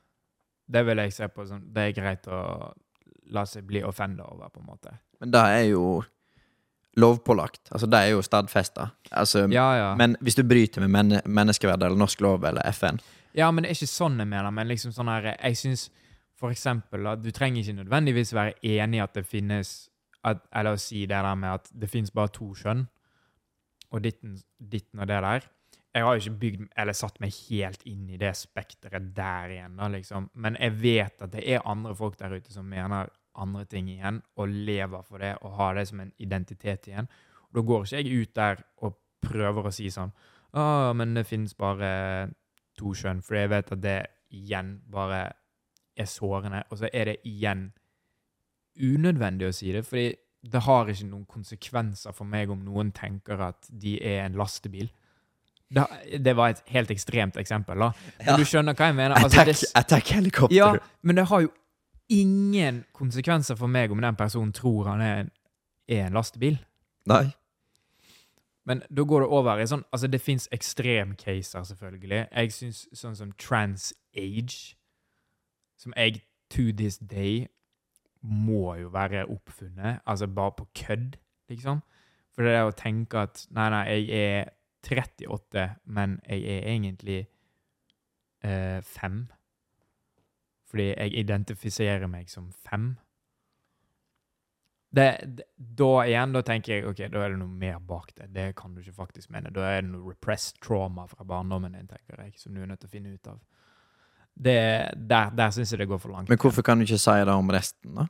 det vil jeg se på som det er greit å la seg bli offenda over, på en måte. Men det er jo lovpålagt. Altså, det er jo stadfesta. Altså, Ja, ja. Men hvis du bryter med menneskeverdet eller norsk lov eller FN Ja, men det er ikke sånn jeg mener, men liksom sånn her Jeg syns for eksempel at du trenger ikke nødvendigvis være enig i at det finnes at, Eller å si det der med at det finnes bare to kjønn, og ditten, ditten og det der. Jeg har jo ikke bygd eller satt meg helt inn i det spekteret der igjen, da, liksom. Men jeg vet at det er andre folk der ute som mener andre ting igjen, og lever for det, og har det som en identitet igjen. Og da går ikke jeg ut der og prøver å si sånn Å, men det finnes bare to kjønn, for jeg vet at det igjen bare er sårende. Og så er det igjen unødvendig å si det, fordi det har ikke noen konsekvenser for meg om noen tenker at de er en lastebil. Det, det var et helt ekstremt eksempel, da. Men Ja. du skjønner hva jeg mener? Altså, Attack, det, attack helikopter. ja, men det har jo ingen konsekvenser for meg om den personen tror han er er en lastebil. Nei. Men da går det over i sånn Altså, det fins ekstremcaser, selvfølgelig. Jeg syns sånn som trans-age, som jeg to this day må jo være oppfunnet. Altså bare på kødd, liksom. For det er å tenke at nei, nei, jeg er 38, men jeg er egentlig eh, fem. Fordi jeg identifiserer meg som fem. Det, det, da igjen, da tenker jeg ok, da er det noe mer bak det. Det kan du ikke faktisk mene. Da er det noe repressed trauma fra barndommen din, tenker jeg, som du er nødt til å finne ut av. Det, der der syns jeg det går for langt. Men hvorfor kan du ikke si det om resten, da?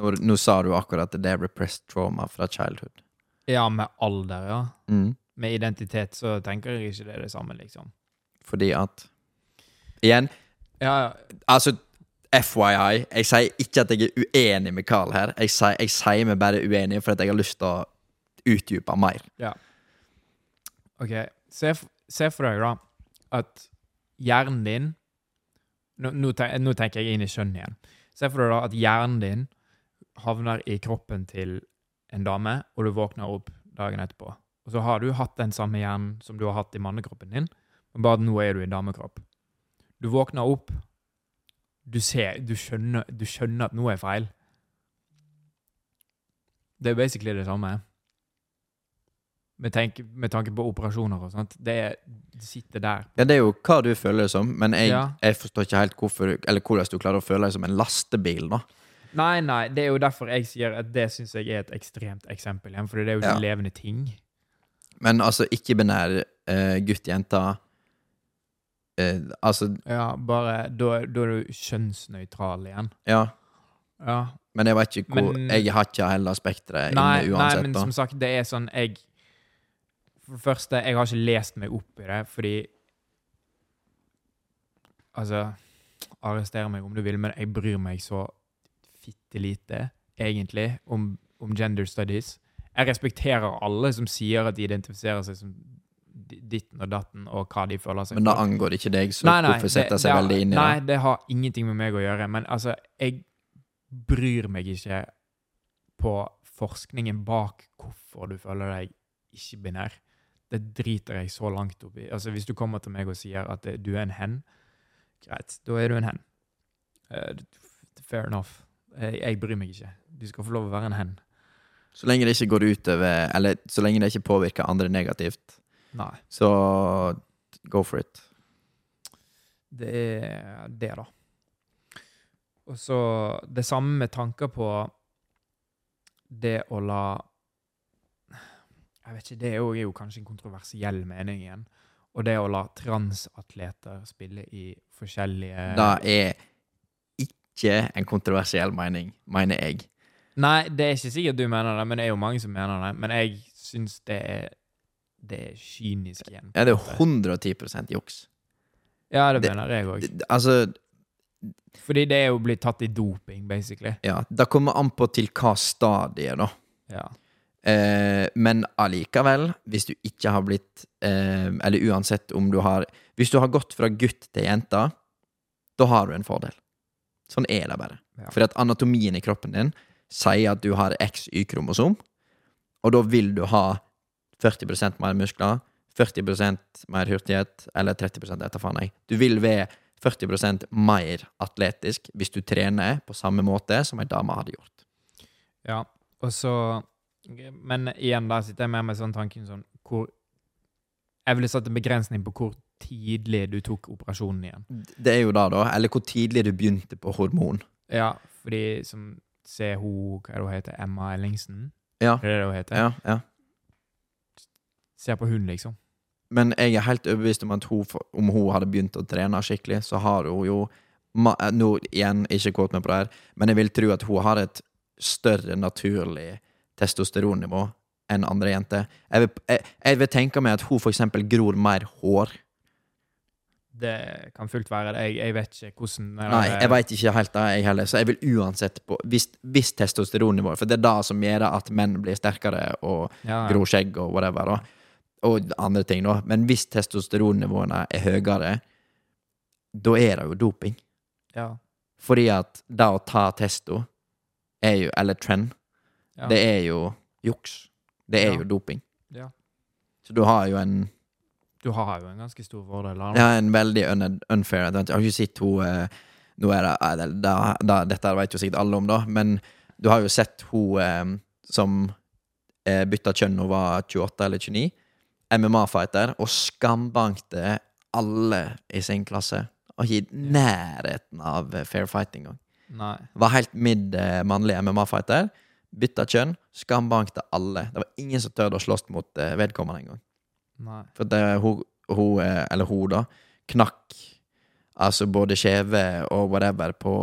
Nå, nå sa du akkurat at det er repressed trauma fra childhood. Ja, med alder, ja. Mm. Med identitet så tenker jeg ikke det er det samme, liksom. Fordi at Igjen, Ja, ja. altså FYI, jeg sier ikke at jeg er uenig med Carl her. Jeg sier, jeg sier meg bare uenig for at jeg har lyst til å utdype mer. Ok, se, se for deg da at hjernen din nå, nå, ten, nå tenker jeg inn i kjønn igjen. Se for deg da at hjernen din havner i kroppen til en dame, og du våkner opp dagen etterpå. Og så har du hatt den samme hjernen som du har hatt i mannekroppen din, men bare nå er du i damekropp. Du våkner opp, du ser, du skjønner, du skjønner at noe er feil. Det er basically det samme. Med, tenk, med tanke på operasjoner og sånt. Det, det sitter der. Ja, det er jo hva du føler det som, men jeg, Ja. jeg forstår ikke helt hvorfor, eller hvordan du klarer å føle deg som en lastebil, da. Nei, nei, det er jo derfor jeg sier at det syns jeg er et ekstremt eksempel igjen, for det er jo ikke Ja. levende ting. Men altså, ikke-binær uh, gutt-jente eh, Altså, Ja, bare Da, da er du kjønnsnøytral igjen. ja. Ja. Men jeg vet ikke hvor Men- Jeg har ikke hele spekteret Nei, uansett. nei, men da. som sagt, det er sånn jeg For det første, jeg har ikke lest meg opp i det, fordi Altså, arrester meg om du vil, men jeg bryr meg så fitte lite, egentlig, om, om gender studies. Jeg respekterer alle som sier at de identifiserer seg som ditten og datten, og hva de føler seg Men da angår det ikke deg, så Nei, nei, hvorfor setter seg det veldig inn i det? Nei, det? har ingenting med meg å gjøre. Men altså, jeg bryr meg ikke på forskningen bak hvorfor du føler deg ikke-binær. Det driter jeg så langt opp i. Altså, hvis du kommer til meg og sier at det- du er en hen, greit, da er du en hen. Eh, fair enough. Jeg, jeg bryr meg ikke. Du skal få lov å være en hen. Så lenge det ikke går utover Eller så lenge det ikke påvirker andre negativt, Nei. så go for it. Det er det, da. Og så det samme med tanker på det å la Jeg vet ikke, det er jo, er jo kanskje en kontroversiell mening igjen. Og det å la transatleter spille i forskjellige Det er ikke en kontroversiell mening, mener jeg. Nei, det er ikke sikkert du mener det, men det er jo mange som mener det. Men jeg syns det er Det er kynisk igjen. Ja, det er 110 juks. Ja, det, det- mener jeg òg. Altså, Fordi det er jo blitt tatt i doping, basically. ja, det kommer an på til hva stadie, da. Ja. Eh, men allikevel, hvis du ikke har blitt eh, Eller uansett om du har Hvis du har gått fra gutt til jente, da har du en fordel. Sånn er det bare. Ja. For at anatomien i kroppen din sier at du har XY-kromosom, og da vil du ha 40% mer muskler, 40% mer hurtighet, eller 30 etter faen jeg. Du vil være 40% mer atletisk hvis du trener på samme måte som ei dame hadde gjort. Ja, og så Men igjen, da sitter jeg med meg sånn tanken sånn hvor Jeg ville satt en begrensning på hvor tidlig du tok operasjonen igjen. Det er jo da, da. Eller hvor tidlig du begynte på hormon. Ja, fordi som Se hun Hva er det hun heter? Emma Ellingsen? Ja. Er det det hun heter? Ja, ja. Se på hun, liksom. Men jeg er helt overbevist om at hun, om hun hadde begynt å trene skikkelig, så har hun jo eh, Nå igjen, ikke kåt meg på det her, men jeg vil tro at hun har et større naturlig testosteronnivå enn andre jenter. Jeg vil, jeg, jeg vil tenke meg at hun for eksempel gror mer hår. Det kan fullt være det. Jeg, jeg vet ikke hvordan Nei, jeg veit ikke helt det, jeg heller. Så jeg vil uansett på Hvis, hvis testosteronnivået For det er det som gjør at menn blir sterkere og ja, ja. gror skjegg og whatever, da. Og andre ting, da. Men hvis testosteronnivåene er høyere, da er det jo doping. Ja, Fordi at det å ta testo er jo Eller trend, ja. det er jo juks. Det er Ja. jo doping. Ja. Så du har jo en Du har jo en ganske stor fordel. Ja, en veldig un unfair advantage. Jeg har ikke sett hun eh, Nå er det, eh, det, det, det Dette vet jo sikkert alle om, da, men du har jo sett hun eh, som bytta kjønn da hun var 28 eller 29. MMA-fighter, og skambankte alle i sin klasse. Og ikke i nærheten av eh, fair fight engang. Var helt midd eh, mannlig MMA-fighter. Bytta kjønn, skambankte alle. Det var ingen som tørde å slåss mot eh, vedkommende engang. For det, hun, hun, eller hun da, knakk altså både skjeve og whatever på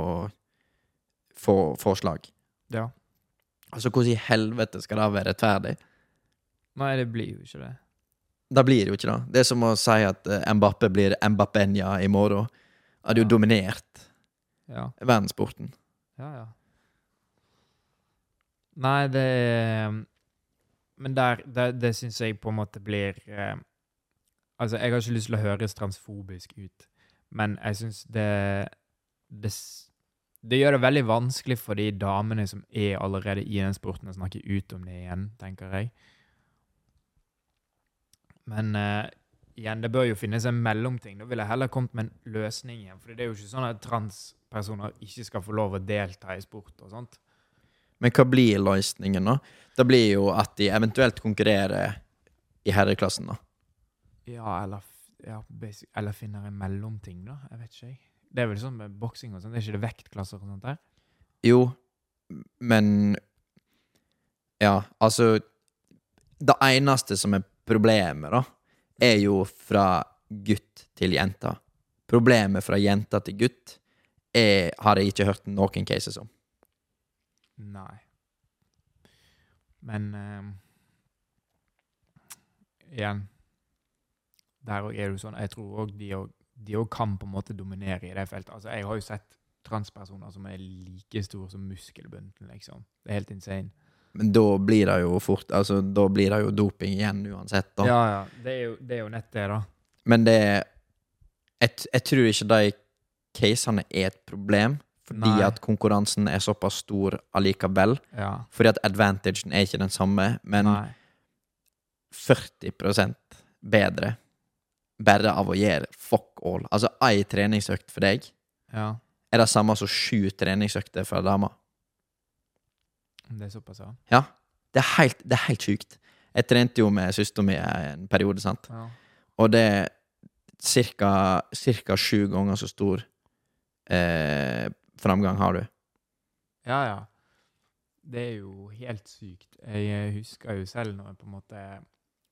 få- forslag. Ja. Altså, hvordan i helvete skal det være rettferdig? Nei, det blir jo ikke det. Da blir det jo ikke det. Det er som å si at Mbappé blir Mbappenya i morgen. Hadde jo Ja. dominert Ja. verdenssporten. Ja, ja. Nei, det er Men der, det, det syns jeg på en måte blir eh, Altså, jeg har ikke lyst til å høres transfobisk ut, men jeg syns det, det Det gjør det veldig vanskelig for de damene som er allerede i den sporten, å snakke ut om det igjen, tenker jeg. Men uh, igjen, det bør jo finnes en mellomting. Da ville jeg heller kommet med en løsning igjen. For det er jo ikke sånn at transpersoner ikke skal få lov å delta i sport og sånt. Men hva blir løsningen, da? Det blir jo at de eventuelt konkurrerer i herreklassen, da. Ja, eller, ja, basic, eller finner en mellomting, da. Jeg vet ikke, jeg. Det er vel sånn med boksing og sånn. Er ikke det vektklasser og sånt der? Jo, men Ja, altså Det eneste som er problemet, da, er jo fra gutt til jente. Problemet fra jente til gutt er, har jeg ikke hørt noen cases om. Nei. Men uh, igjen Der òg er det sånn Jeg tror òg de òg kan på en måte dominere i det feltet. Altså, jeg har jo sett transpersoner som er like store som muskelbunten, liksom. Det er helt insane. Men da blir det jo fort Altså, da blir det jo doping igjen uansett, da. Ja, ja. Det er jo, det er jo nett det, da. Men det jeg, jeg tror ikke de casene er et problem, fordi Nei. at konkurransen er såpass stor allikevel. Ja. Fordi at advantagen er ikke den samme, men Nei. 40 bedre bare av å gjøre fuck all. Altså ei treningsøkt for deg Ja. er det samme som sju treningsøkter for damer. Det er såpass, ja. Ja. Det er helt, det er helt sjukt. Jeg trente jo med søstera mi en periode, sant. ja. Og det er cirka, cirka sju ganger så stor eh, framgang har du. Ja, ja. Det er jo helt sykt. Jeg husker jo selv når jeg på en måte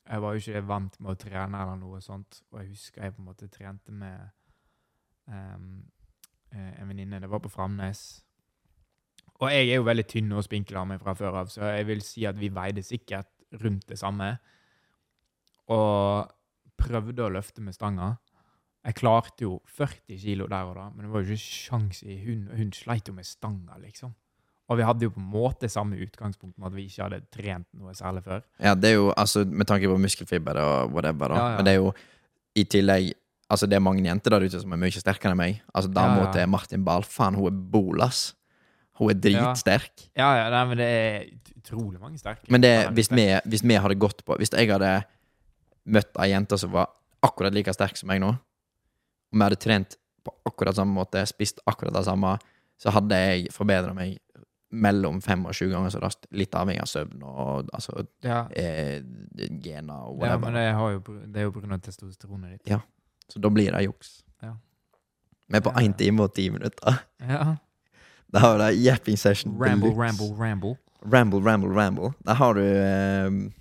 Jeg var jo ikke vant med å trene eller noe sånt, og jeg husker jeg på en måte trente med eh, en venninne. Det var på Framnes. Og jeg er jo veldig tynn og spinkel av meg fra før av, så jeg vil si at vi veide sikkert rundt det samme. Og prøvde å løfte med stanga. Jeg klarte jo 40 kilo der og da, men det var jo ikke sjans i hun. Hun sleit jo med stanga, liksom. Og vi hadde jo på en måte samme utgangspunkt med at vi ikke hadde trent noe særlig før. Ja, det er jo altså med tanke på muskelfiber og whatever, da. Ja, ja. Men det er jo i tillegg Altså, det er mange jenter der ute som er mye sterkere enn meg. Altså, dama Ja, ja. til Martin Bahl, faen, hun er bolas. Hun er dritsterk. Ja, ja, nei, men det er utrolig mange sterke. Men det, hvis, vi, hvis vi hadde gått på Hvis jeg hadde møtt ei jente som var akkurat like sterk som meg nå, og vi hadde trent på akkurat samme måte, spist akkurat det samme, så hadde jeg forbedra meg mellom fem og sju ganger så raskt. Litt avhengig av søvn og altså, Ja, eh, gener og ja, men det, har jo, det er jo på grunn av testosteronet ditt. Ja. Så da blir det juks. Ja. Vi er på én time og ti minutter. Ja. [laughs] Da har du det yapping session Ramble, ramble, ramble. Ramble, ramble, ramble. Der har du um,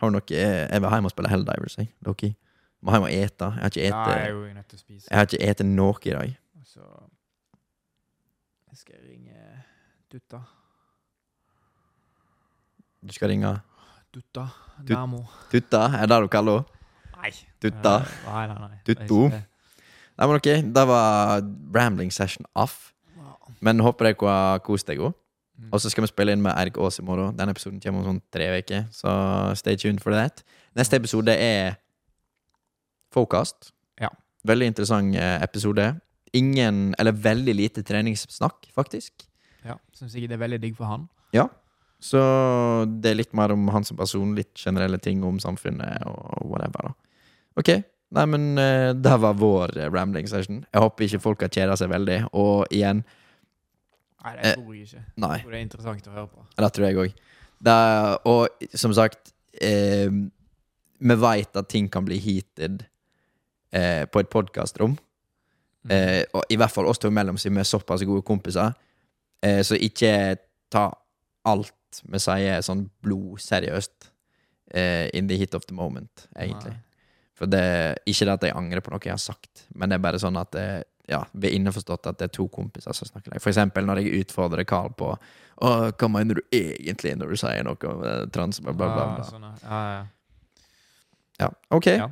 Har du noe Jeg vil hjem og spille Helldivers, jeg. Loki. Må hjem og ete. Jeg har ikke jeg ete. Jeg har ikke ete noe i dag. Så skal ringe Dutta. Du skal ringe Dutta. Dut- Namo. Tutta, er det det du kaller henne? Nei. Tutta. Eh, Nei, nei, nei. Det. Nei, men ok, det var rambling session off. Men håper dere har kost dere. Mm. Og så skal vi spille inn med Erik Aas i morgen. Den episoden kommer om sånn tre uker, så stay tuned for that. Neste episode er Focast. Ja. Veldig interessant eh, episode. Ingen, eller veldig lite treningssnakk, faktisk. Ja, Syns ikke det er veldig digg for han. Ja. Så det er litt mer om han som person, litt generelle ting om samfunnet og whatever. da. Ok, nei, men uh, det var vår eh, rambling session. Jeg håper ikke folk har kjeda seg veldig. Og igjen, Nei, Eh, det tror jeg ikke. nei. Jeg tror det er interessant å høre på. Det tror jeg òg. Og som sagt eh, Vi veit at ting kan bli heated eh, på et podkastrom. Mm. Eh, og I hvert fall oss to imellom, siden vi er såpass gode kompiser. Eh, så ikke ta alt vi sier sånn blodseriøst eh, in the heat of the moment, egentlig. Nei. For det Ikke det at jeg angrer på noe jeg har sagt, men det er bare sånn at det, ja, vi er innforstått at det er to kompiser som snakker. For eksempel når jeg utfordrer Carl på Å, hva mener du egentlig når du sier noe om eh, trans, bla, bla, bla. Ah, bla. sånn, ja. ja, ja. Ja, ok. Ja.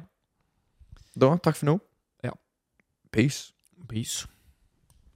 Da, takk for nå. Ja. Peace. Peace.